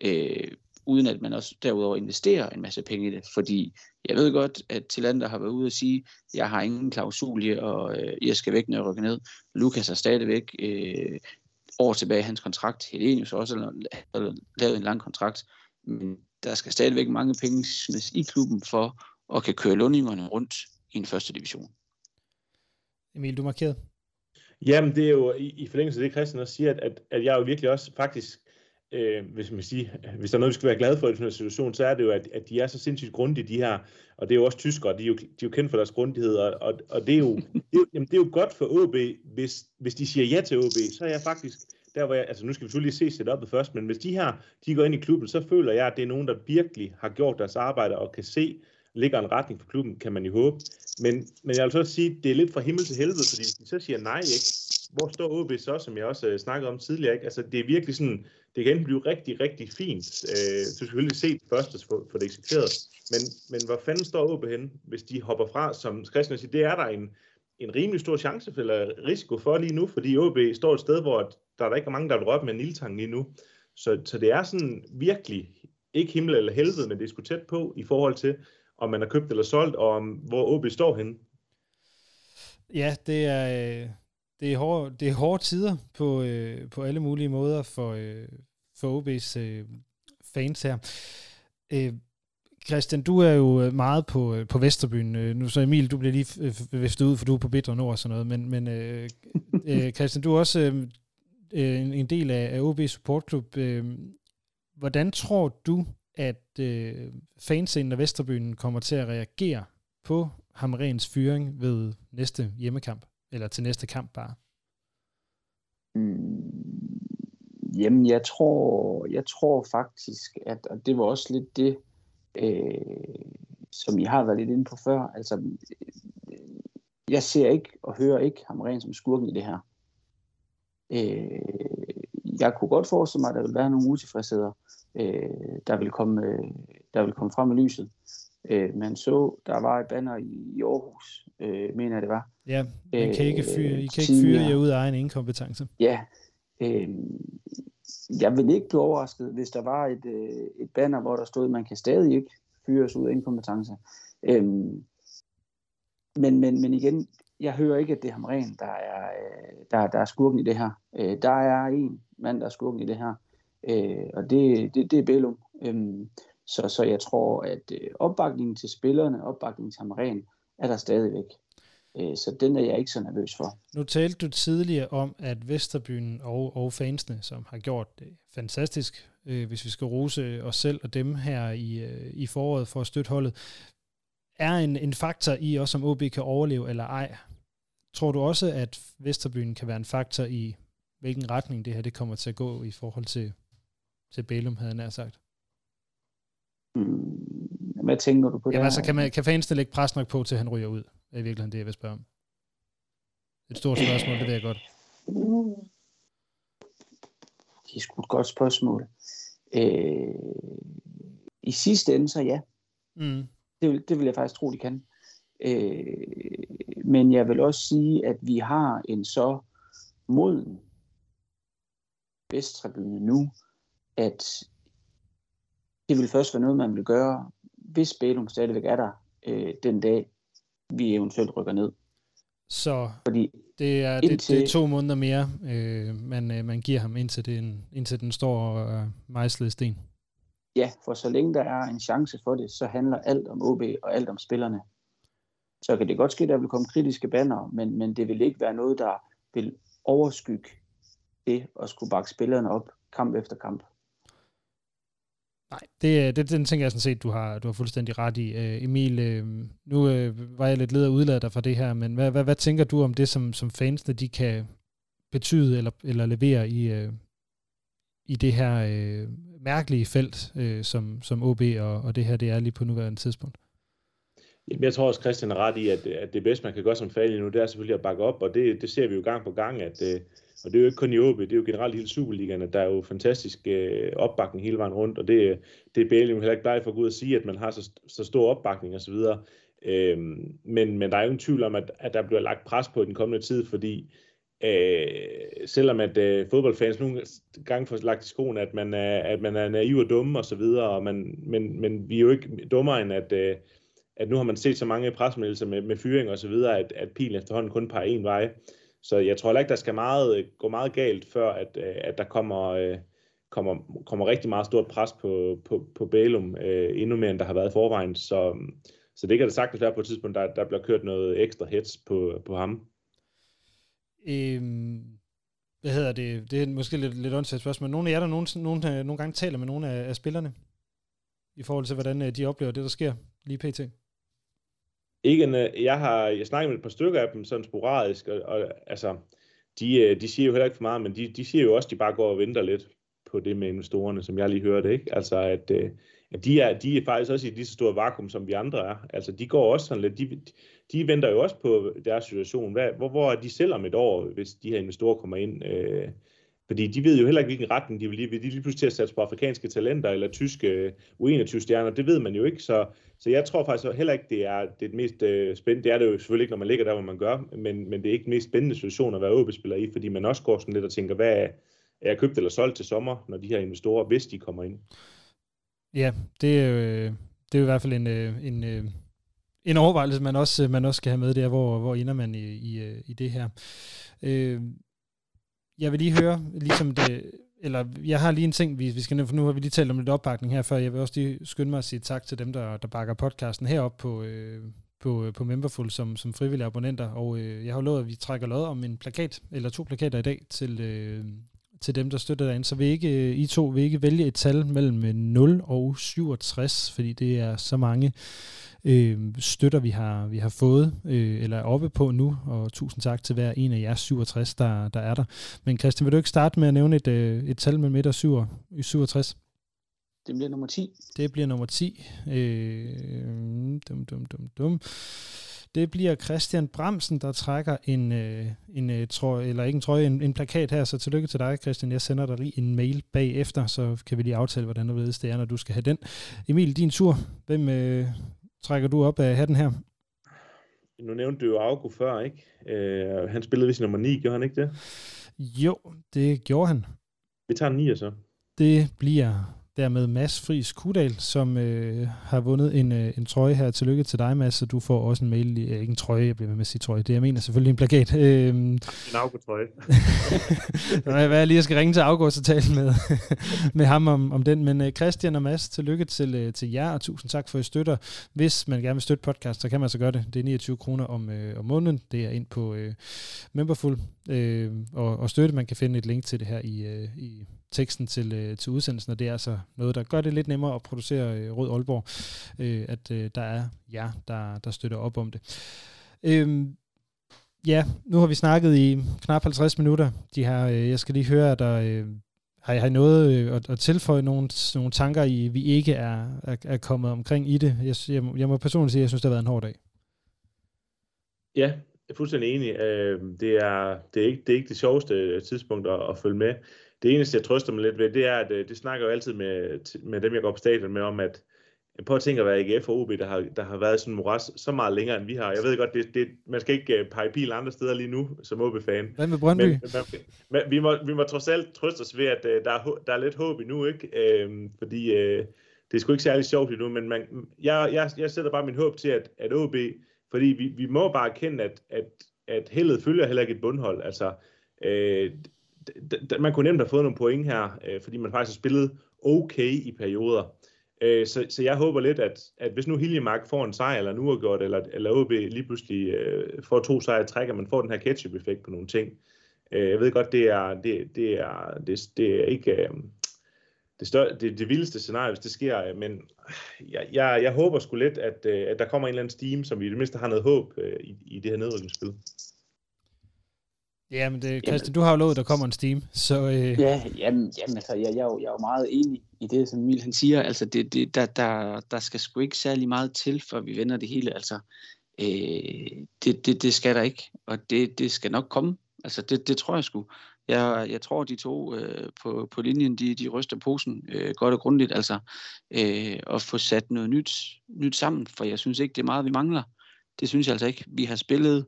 Øh, uden at man også derudover investerer en masse penge i det. Fordi jeg ved godt, at Tillander har været ude og sige, jeg har ingen klausul og øh, jeg skal væk, når jeg rykker ned. Lukas er stadigvæk øh, år tilbage i hans kontrakt. Helenius også har lavet en lang kontrakt. Men der skal stadigvæk mange penge i klubben for at kan køre lønningerne rundt i en første division. Emil, du markerede? Jamen, det er jo i, i forlængelse af det, Christian også siger, at, at, at jeg jo virkelig også faktisk, øh, hvis man siger, hvis der er noget, vi skal være glade for i den her situation, så er det jo, at, at de er så sindssygt grundige, de her, og det er jo også tyskere, de er jo, de er jo kendt for deres grundighed, og, og, og det, er jo, det, er jo, jamen, det er jo godt for OB, hvis, hvis de siger ja til OB, så er jeg faktisk, der hvor jeg, altså nu skal vi selvfølgelig se setupet først, men hvis de her, de går ind i klubben, så føler jeg, at det er nogen, der virkelig har gjort deres arbejde, og kan se, ligger en retning for klubben, kan man jo håbe. Men, men jeg vil så sige, det er lidt fra himmel til helvede, fordi hvis de så siger nej, ikke? hvor står OB så, som jeg også øh, snakkede om tidligere? Ikke? Altså, det er virkelig sådan, det kan enten blive rigtig, rigtig fint. Øh, så selvfølgelig se det første for, for det eksekveret. Men, men hvor fanden står OB hen, hvis de hopper fra, som Christian siger, det er der en, en rimelig stor chance for, eller risiko for lige nu, fordi OB står et sted, hvor der er der ikke mange, der vil røre med en ildtang lige nu. Så, så det er sådan virkelig ikke himmel eller helvede, men det er sgu tæt på i forhold til, om man har købt eller solgt, og om, hvor OB står henne. Ja, det er, øh, det er, hårde, det er hårde tider på, øh, på alle mulige måder for, øh, for OB's øh, fans her. Øh, Christian, du er jo meget på, øh, på Vesterbyen. Øh, nu så Emil, du bliver lige viftet ud, for du er på Bitter Nord og sådan noget. Men, men øh, øh, Christian, du er også øh, en, en del af, af OB Supportklub. Øh, hvordan tror du, at øh, fanscenen af Vesterbyen kommer til at reagere på Hamrens fyring ved næste hjemmekamp? Eller til næste kamp bare? Mm, jamen, jeg tror, jeg tror faktisk, at og det var også lidt det, øh, som I har været lidt inde på før. Altså, øh, jeg ser ikke og hører ikke Hamren som skurken i det her. Øh, jeg kunne godt forestille mig, at der vil være nogle utilfredsheder, øh, der, vil komme, øh, der vil komme frem i lyset. Øh, man så, der var et banner i, Aarhus, øh, mener jeg det var. Ja, man kan ikke fyre, I kan ikke fyre jer ud af egen inkompetence. Ja, øh, jeg vil ikke blive overrasket, hvis der var et, øh, et banner, hvor der stod, at man kan stadig ikke fyres ud af inkompetence. Øh, men, men, men igen, jeg hører ikke, at det er Hamren, der er, øh, der, der er skurken i det her. Øh, der er en mand, der er skurken i det her, øh, og det, det, det er Bellum. Øh, så, så jeg tror, at øh, opbakningen til spillerne, opbakningen til Hamren, er der stadigvæk. Øh, så den er jeg ikke så nervøs for. Nu talte du tidligere om, at Vesterbyen og, og fansene, som har gjort det fantastisk øh, hvis vi skal rose os selv og dem her i, øh, i foråret for at støtte holdet, er en, en faktor i også, om OB kan overleve eller ej. Tror du også, at Vesterbyen kan være en faktor i, hvilken retning det her det kommer til at gå i forhold til, til Bælum, havde jeg nær sagt? Hmm, hvad tænker du på Jamen der? altså, kan, man, kan fans lægge pres nok på, til han ryger ud? Det er i virkeligheden det, jeg vil spørge om. Et stort spørgsmål, det ved jeg godt. Det er sgu et godt spørgsmål. Øh, I sidste ende, så ja. Mm. Det vil, det vil jeg faktisk tro, de kan. Øh, men jeg vil også sige, at vi har en så moden Vesttribune nu, at det vil først være noget, man vil gøre, hvis Bælum stadigvæk er der øh, den dag, vi eventuelt rykker ned. Så Fordi det er, det, Indtil- det er to måneder mere, øh, man, øh, man giver ham, indtil, den, indtil den står øh, mejslet sten ja, for så længe der er en chance for det, så handler alt om OB og alt om spillerne. Så kan det godt ske, at der vil komme kritiske banner, men, men det vil ikke være noget, der vil overskygge det at skulle bakke spillerne op kamp efter kamp. Nej, det, det, den tænker jeg sådan set, du har, du har fuldstændig ret i. Øh, Emil, øh, nu øh, var jeg lidt led af udladet dig fra det her, men hvad, hvad, hvad tænker du om det, som, som fansene de kan betyde eller, eller levere i, øh, i det her øh, mærkelige felt, øh, som, som OB og, og det her det er lige på nuværende tidspunkt? Jamen, jeg tror også, Christian er ret i, at, at det bedste, man kan gøre som fan nu, det er selvfølgelig at bakke op, og det, det ser vi jo gang på gang, at, øh, og det er jo ikke kun i OB, det er jo generelt hele Superligaen, at der er jo fantastisk øh, opbakning hele vejen rundt, og det, det er Bælge jo heller ikke bleg for at gå ud og sige, at man har så, så stor opbakning osv., øhm, men, men der er jo ingen tvivl om, at, at der bliver lagt pres på i den kommende tid, fordi øh, selvom at øh, fodboldfans nogle gange får lagt i skoen, at man er, at man er naiv og dumme og så videre, og man, men, men vi er jo ikke dummere end, at, øh, at nu har man set så mange pressemeddelelser med, med fyring og så videre, at, at pilen efterhånden kun peger en vej. Så jeg tror heller ikke, der skal meget, øh, gå meget galt, før at, øh, at der kommer, øh, kommer, kommer rigtig meget stort pres på, på, på Bælum, øh, endnu mere end der har været i forvejen. Så, så det kan det sagtens være på et tidspunkt, der, der bliver kørt noget ekstra hets på, på ham. Øhm, hvad hedder det? Det er måske lidt, lidt åndssvagt spørgsmål. Nogle af jer, der nogle, nogle, øh, nogle gange taler med nogle af, af spillerne, i forhold til, hvordan øh, de oplever det, der sker lige pt. Ikke en, jeg har jeg snakket med et par stykker af dem, sådan sporadisk, og, og altså, de, de siger jo heller ikke for meget, men de, de siger jo også, at de bare går og venter lidt på det med investorerne, som jeg lige hørte, ikke? Altså, at, øh, at de, er, de er faktisk også i lige så stort vakuum, som vi andre er. Altså, de går også sådan lidt, de, de venter jo også på deres situation. Hvad, hvor, hvor er de selv om et år, hvis de her investorer kommer ind? Øh, fordi de ved jo heller ikke, hvilken retning de vil lige, vil de lige pludselig til at satse på afrikanske talenter eller tyske øh, U21-stjerner. Det ved man jo ikke, så, så jeg tror faktisk heller ikke, det er det, er det mest øh, spændende. Det er det jo selvfølgelig ikke, når man ligger der, hvor man gør, men, men det er ikke den mest spændende situation at være OB-spiller i, fordi man også går sådan lidt og tænker, hvad er, er jeg købt eller solgt til sommer, når de her investorer, hvis de kommer ind? Ja, det er, det er jo i hvert fald en, øh, en, en, en overvejelse, man også, man også skal have med der, hvor, hvor ender man i, i, øh, i det her. Øh, jeg vil lige høre, ligesom det, eller jeg har lige en ting, vi, vi skal for nu har vi lige talt om lidt opbakning her før. Jeg vil også lige skynde mig at sige tak til dem, der, der bakker podcasten herop på, øh, på, på Memberful som, som frivillige abonnenter. Og øh, jeg har lovet, at vi trækker lod om en plakat, eller to plakater i dag, til, øh, til dem, der støtter derinde. Så vil ikke, I to vil ikke vælge et tal mellem 0 og 67, fordi det er så mange øh, støtter, vi har, vi har fået, øh, eller er oppe på nu, og tusind tak til hver en af jer 67, der, der er der. Men Christian, vil du ikke starte med at nævne et, øh, et tal mellem 1 og 7, 67? Det bliver nummer 10. Det bliver nummer 10. Øh, dum, dum, dum, dum. Det bliver Christian Bremsen, der trækker en, øh, en øh, trøje, eller ikke en trøje, en, en plakat her, så tillykke til dig, Christian. Jeg sender dig lige en mail bagefter, så kan vi lige aftale, hvordan ved, det er, når du skal have den. Emil, din tur. Hvem øh, trækker du op af hatten her? Nu nævnte du jo Augo før, ikke? Øh, han spillede vist nummer 9, gjorde han ikke det? Jo, det gjorde han. Vi tager en 9 så. Det bliver dermed Mads Friis Kudal, som øh, har vundet en, øh, en trøje her. Tillykke til dig, Mads, så du får også en mail. Øh, ikke en trøje, jeg bliver med at sige trøje. Det jeg mener selvfølgelig en plakat. Øh, En Augo-trøje. hvad jeg lige skal ringe til August og tale med, med ham om, om den. Men øh, Christian og Mads, tillykke til, øh, til jer, og tusind tak for, at I støtter. Hvis man gerne vil støtte podcast, så kan man så gøre det. Det er 29 kroner om, øh, om måneden. Det er ind på øh, Memberful øh, og, og støtte. Man kan finde et link til det her i, øh, i teksten til, øh, til udsendelsen, og det er altså noget, der gør det lidt nemmere at producere øh, Rød Aalborg, øh, at øh, der er jer, der, der støtter op om det. Øh, ja, nu har vi snakket i knap 50 minutter. De her, øh, jeg skal lige høre, at der... Øh, har I, har I noget øh, at, at tilføje nogle, nogle tanker, I, vi ikke er, er, er kommet omkring i det? Jeg, jeg, jeg må personligt sige, at jeg synes, det har været en hård dag. Ja, jeg er fuldstændig enig. Øh, det er, det er, ikke, det er ikke det sjoveste tidspunkt at, at følge med. Det eneste, jeg trøster mig lidt ved, det er, at øh, det snakker jo altid med, med dem, jeg går på stadion med, om at prøv at tænke at være AGF og OB, der har, der har været sådan en moras så meget længere, end vi har. Jeg ved godt, det, det, man skal ikke uh, pege pil andre steder lige nu, som OB-fan. Hvad med Brøndby? Men, men, men, vi, må, vi må trods alt trøste os ved, at uh, der, er, der er lidt håb endnu, ikke? Uh, fordi uh, det er sgu ikke særlig sjovt endnu, men man, jeg, jeg, jeg sætter bare min håb til, at, at OB, fordi vi, vi må bare erkende, at, at, at heldet følger heller ikke et bundhold. Altså, uh, man kunne nemt have fået nogle point her, øh, fordi man faktisk har spillet okay i perioder. Øh, så, så jeg håber lidt, at, at hvis nu Hiljemark får en sejr, eller en uafgjort, eller, eller OB lige pludselig øh, får to sejre træk, at man får den her ketchup-effekt på nogle ting. Øh, jeg ved godt, det er, det, det er, det, det er ikke øh, det, større, det, det vildeste scenarie, hvis det sker, øh, men jeg, jeg, jeg håber sgu lidt, at, øh, at der kommer en eller anden steam, som vi i det mindste har noget håb øh, i, i det her nedrykningsspil. Ja, men det, Christian, du har jo lovet, at der kommer en Steam, så... Øh... Ja, jamen, jamen altså, jeg, jeg, er jo, jeg er jo meget enig i det, som Emil han siger. Altså, det, det, der, der, der skal sgu ikke særlig meget til, før vi vender det hele. Altså, øh, det, det, det skal der ikke, og det, det skal nok komme. Altså, det, det tror jeg sgu. Jeg, jeg tror, de to øh, på, på linjen, de, de ryster posen øh, godt og grundigt, altså, øh, og få sat noget nyt, nyt sammen, for jeg synes ikke, det er meget, vi mangler. Det synes jeg altså ikke. Vi har spillet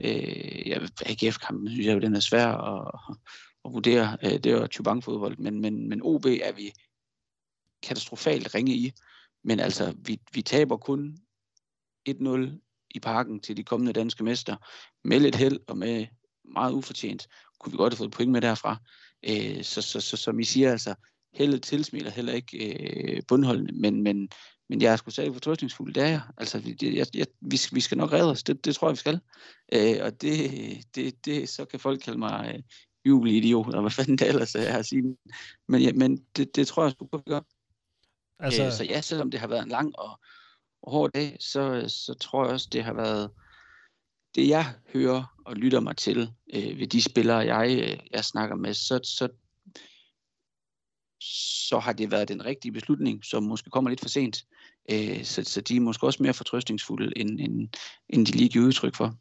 Øh, ja, AGF-kampen synes jeg, den er svær at, at vurdere. Øh, det er jo Chubank-fodbold, men, men, men OB er vi katastrofalt ringe i. Men altså, vi, vi taber kun 1-0 i parken til de kommende danske mester. Med lidt held og med meget ufortjent, kunne vi godt have fået point med derfra. Øh, så, så, så, som I siger, altså, heldet tilsmiler heller ikke øh, bundholdene, men, men, men jeg er sgu særlig fortrøstningsfuld, det er jeg. Altså, jeg, jeg, vi, vi skal nok redde os, det, det tror jeg, vi skal. Øh, og det, det, det, så kan folk kalde mig øh, jubelidiot, eller hvad fanden det ellers er at sige. Men, ja, men det, det tror jeg sgu godt, vi gør. Altså... Øh, så ja, selvom det har været en lang og, og hård dag, så, så tror jeg også, det har været det, jeg hører og lytter mig til øh, ved de spillere, jeg, øh, jeg snakker med, så, så så har det været den rigtige beslutning, som måske kommer lidt for sent. Øh, så, så de er måske også mere fortrøstningsfulde, end, end, end de lige giver udtryk for.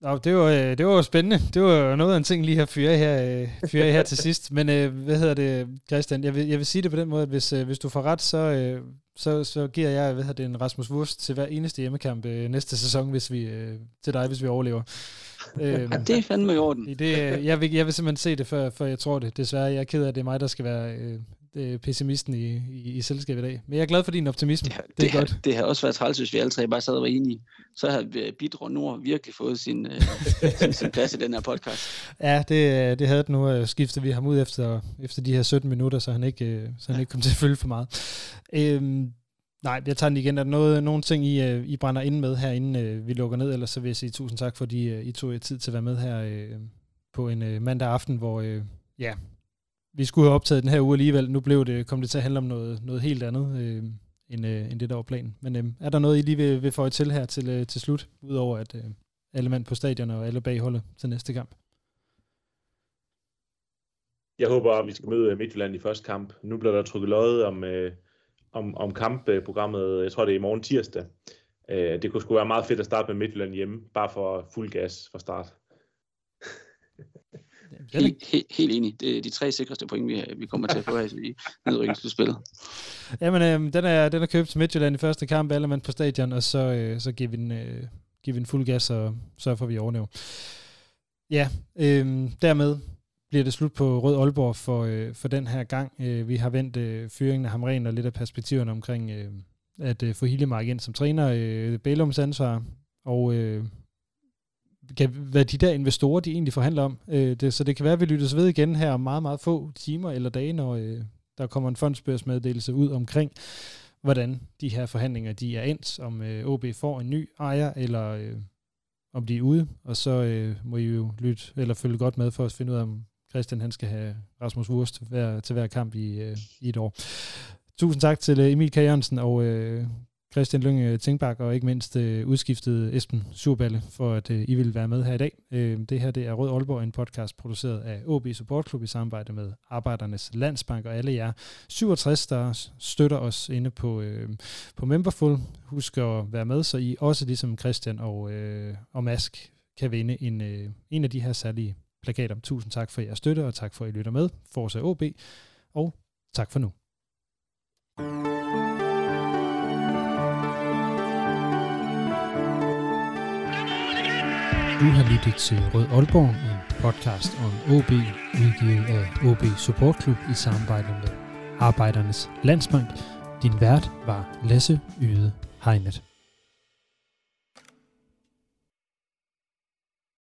Nå, det var, øh, det var spændende. Det var noget af en ting lige at fyre her, øh, fyre her til sidst. Men øh, hvad hedder det, Christian? Jeg vil, jeg vil sige det på den måde, at hvis, hvis du får ret, så, så, så giver jeg hvad hedder det, en Rasmus Wurst til hver eneste hjemmekamp næste sæson, hvis vi, til dig, hvis vi overlever øhm, ja, det er fandme i orden. Det, jeg, vil, jeg vil simpelthen se det, før, før jeg tror det. Desværre, jeg er ked af, at det er mig, der skal være øh, pessimisten i, i, i selskabet i dag. Men jeg er glad for din optimisme. Det, det, det er godt. Det har også været træls, hvis vi alle tre bare sad og var enige. Så har Bidro Nord virkelig fået sin, øh, sin, sin plads i den her podcast. Ja, det, det havde det nu. Skiftet vi ham ud efter, efter de her 17 minutter, så han ikke, øh, så han ikke kom til at følge for meget. Øhm, Nej, jeg tager den igen. Er der noget, nogle ting, I, øh, I brænder ind med her, inden øh, vi lukker ned? Ellers så vil jeg sige tusind tak, fordi øh, I tog jer tid til at være med her på en mandag aften, hvor ja, vi skulle have optaget den her uge alligevel. Nu blev det, kom det til at handle om noget, noget helt andet øh, end, øh, end det, der var planen. Men øh, er der noget, I lige vil, vil få til her til, øh, til slut, udover at øh, alle mand på stadion og alle bagholdet til næste kamp? Jeg håber, at vi skal møde Midtjylland i første kamp. Nu bliver der trukket løjet om... Øh om, om kampprogrammet, jeg tror det er i morgen tirsdag. Øh, det kunne sgu være meget fedt at starte med Midtjylland hjemme, bare for fuld gas fra start. Helt, helt, helt enig. Det er de tre sikreste point, vi, vi kommer til at få her i nedrykningsspillet. Jamen, øh, den, er, den er købt til Midtjylland i første kamp, alle mand på stadion, og så, øh, så giver, vi den, øh, giver vi den fuld gas, og så får vi overlever. Ja, øh, dermed bliver det slut på Rød Aalborg for, øh, for den her gang. Øh, vi har vendt øh, fyringen af Hamren og lidt af perspektiverne omkring øh, at øh, få Hillemark ind som træner. Øh, Bælums ansvar, og øh, kan, hvad de der investorer, de egentlig forhandler om. Øh, det, så det kan være, at vi lyttes ved igen her om meget, meget få timer eller dage, når øh, der kommer en fondsbørsmeddelelse ud omkring, hvordan de her forhandlinger de er endt, om øh, OB får en ny ejer, eller øh, om de er ude, og så øh, må I jo lytte, eller følge godt med for at finde ud af, om Christian han skal have Rasmus Wurst til hver, til hver kamp i, øh, i et år. Tusind tak til øh, Emil K. Jørgensen og øh, Christian Lønge Tingbak, og ikke mindst øh, udskiftet Esben Surballe, for at øh, I vil være med her i dag. Øh, det her det er Rød Aalborg, en podcast produceret af OB Support Club i samarbejde med Arbejdernes Landsbank og alle jer 67, der støtter os inde på, øh, på Memberful. Husk at være med, så I også ligesom Christian og, øh, og Mask kan vinde en, øh, en af de her særlige plakater. Tusind tak for jeres støtte, og tak for, at I lytter med. Forza OB, og tak for nu. Du har lyttet til Rød Aalborg, en podcast om OB, udgivet af OB Support Club i samarbejde med Arbejdernes Landsbank. Din vært var Lasse Yde Heinet.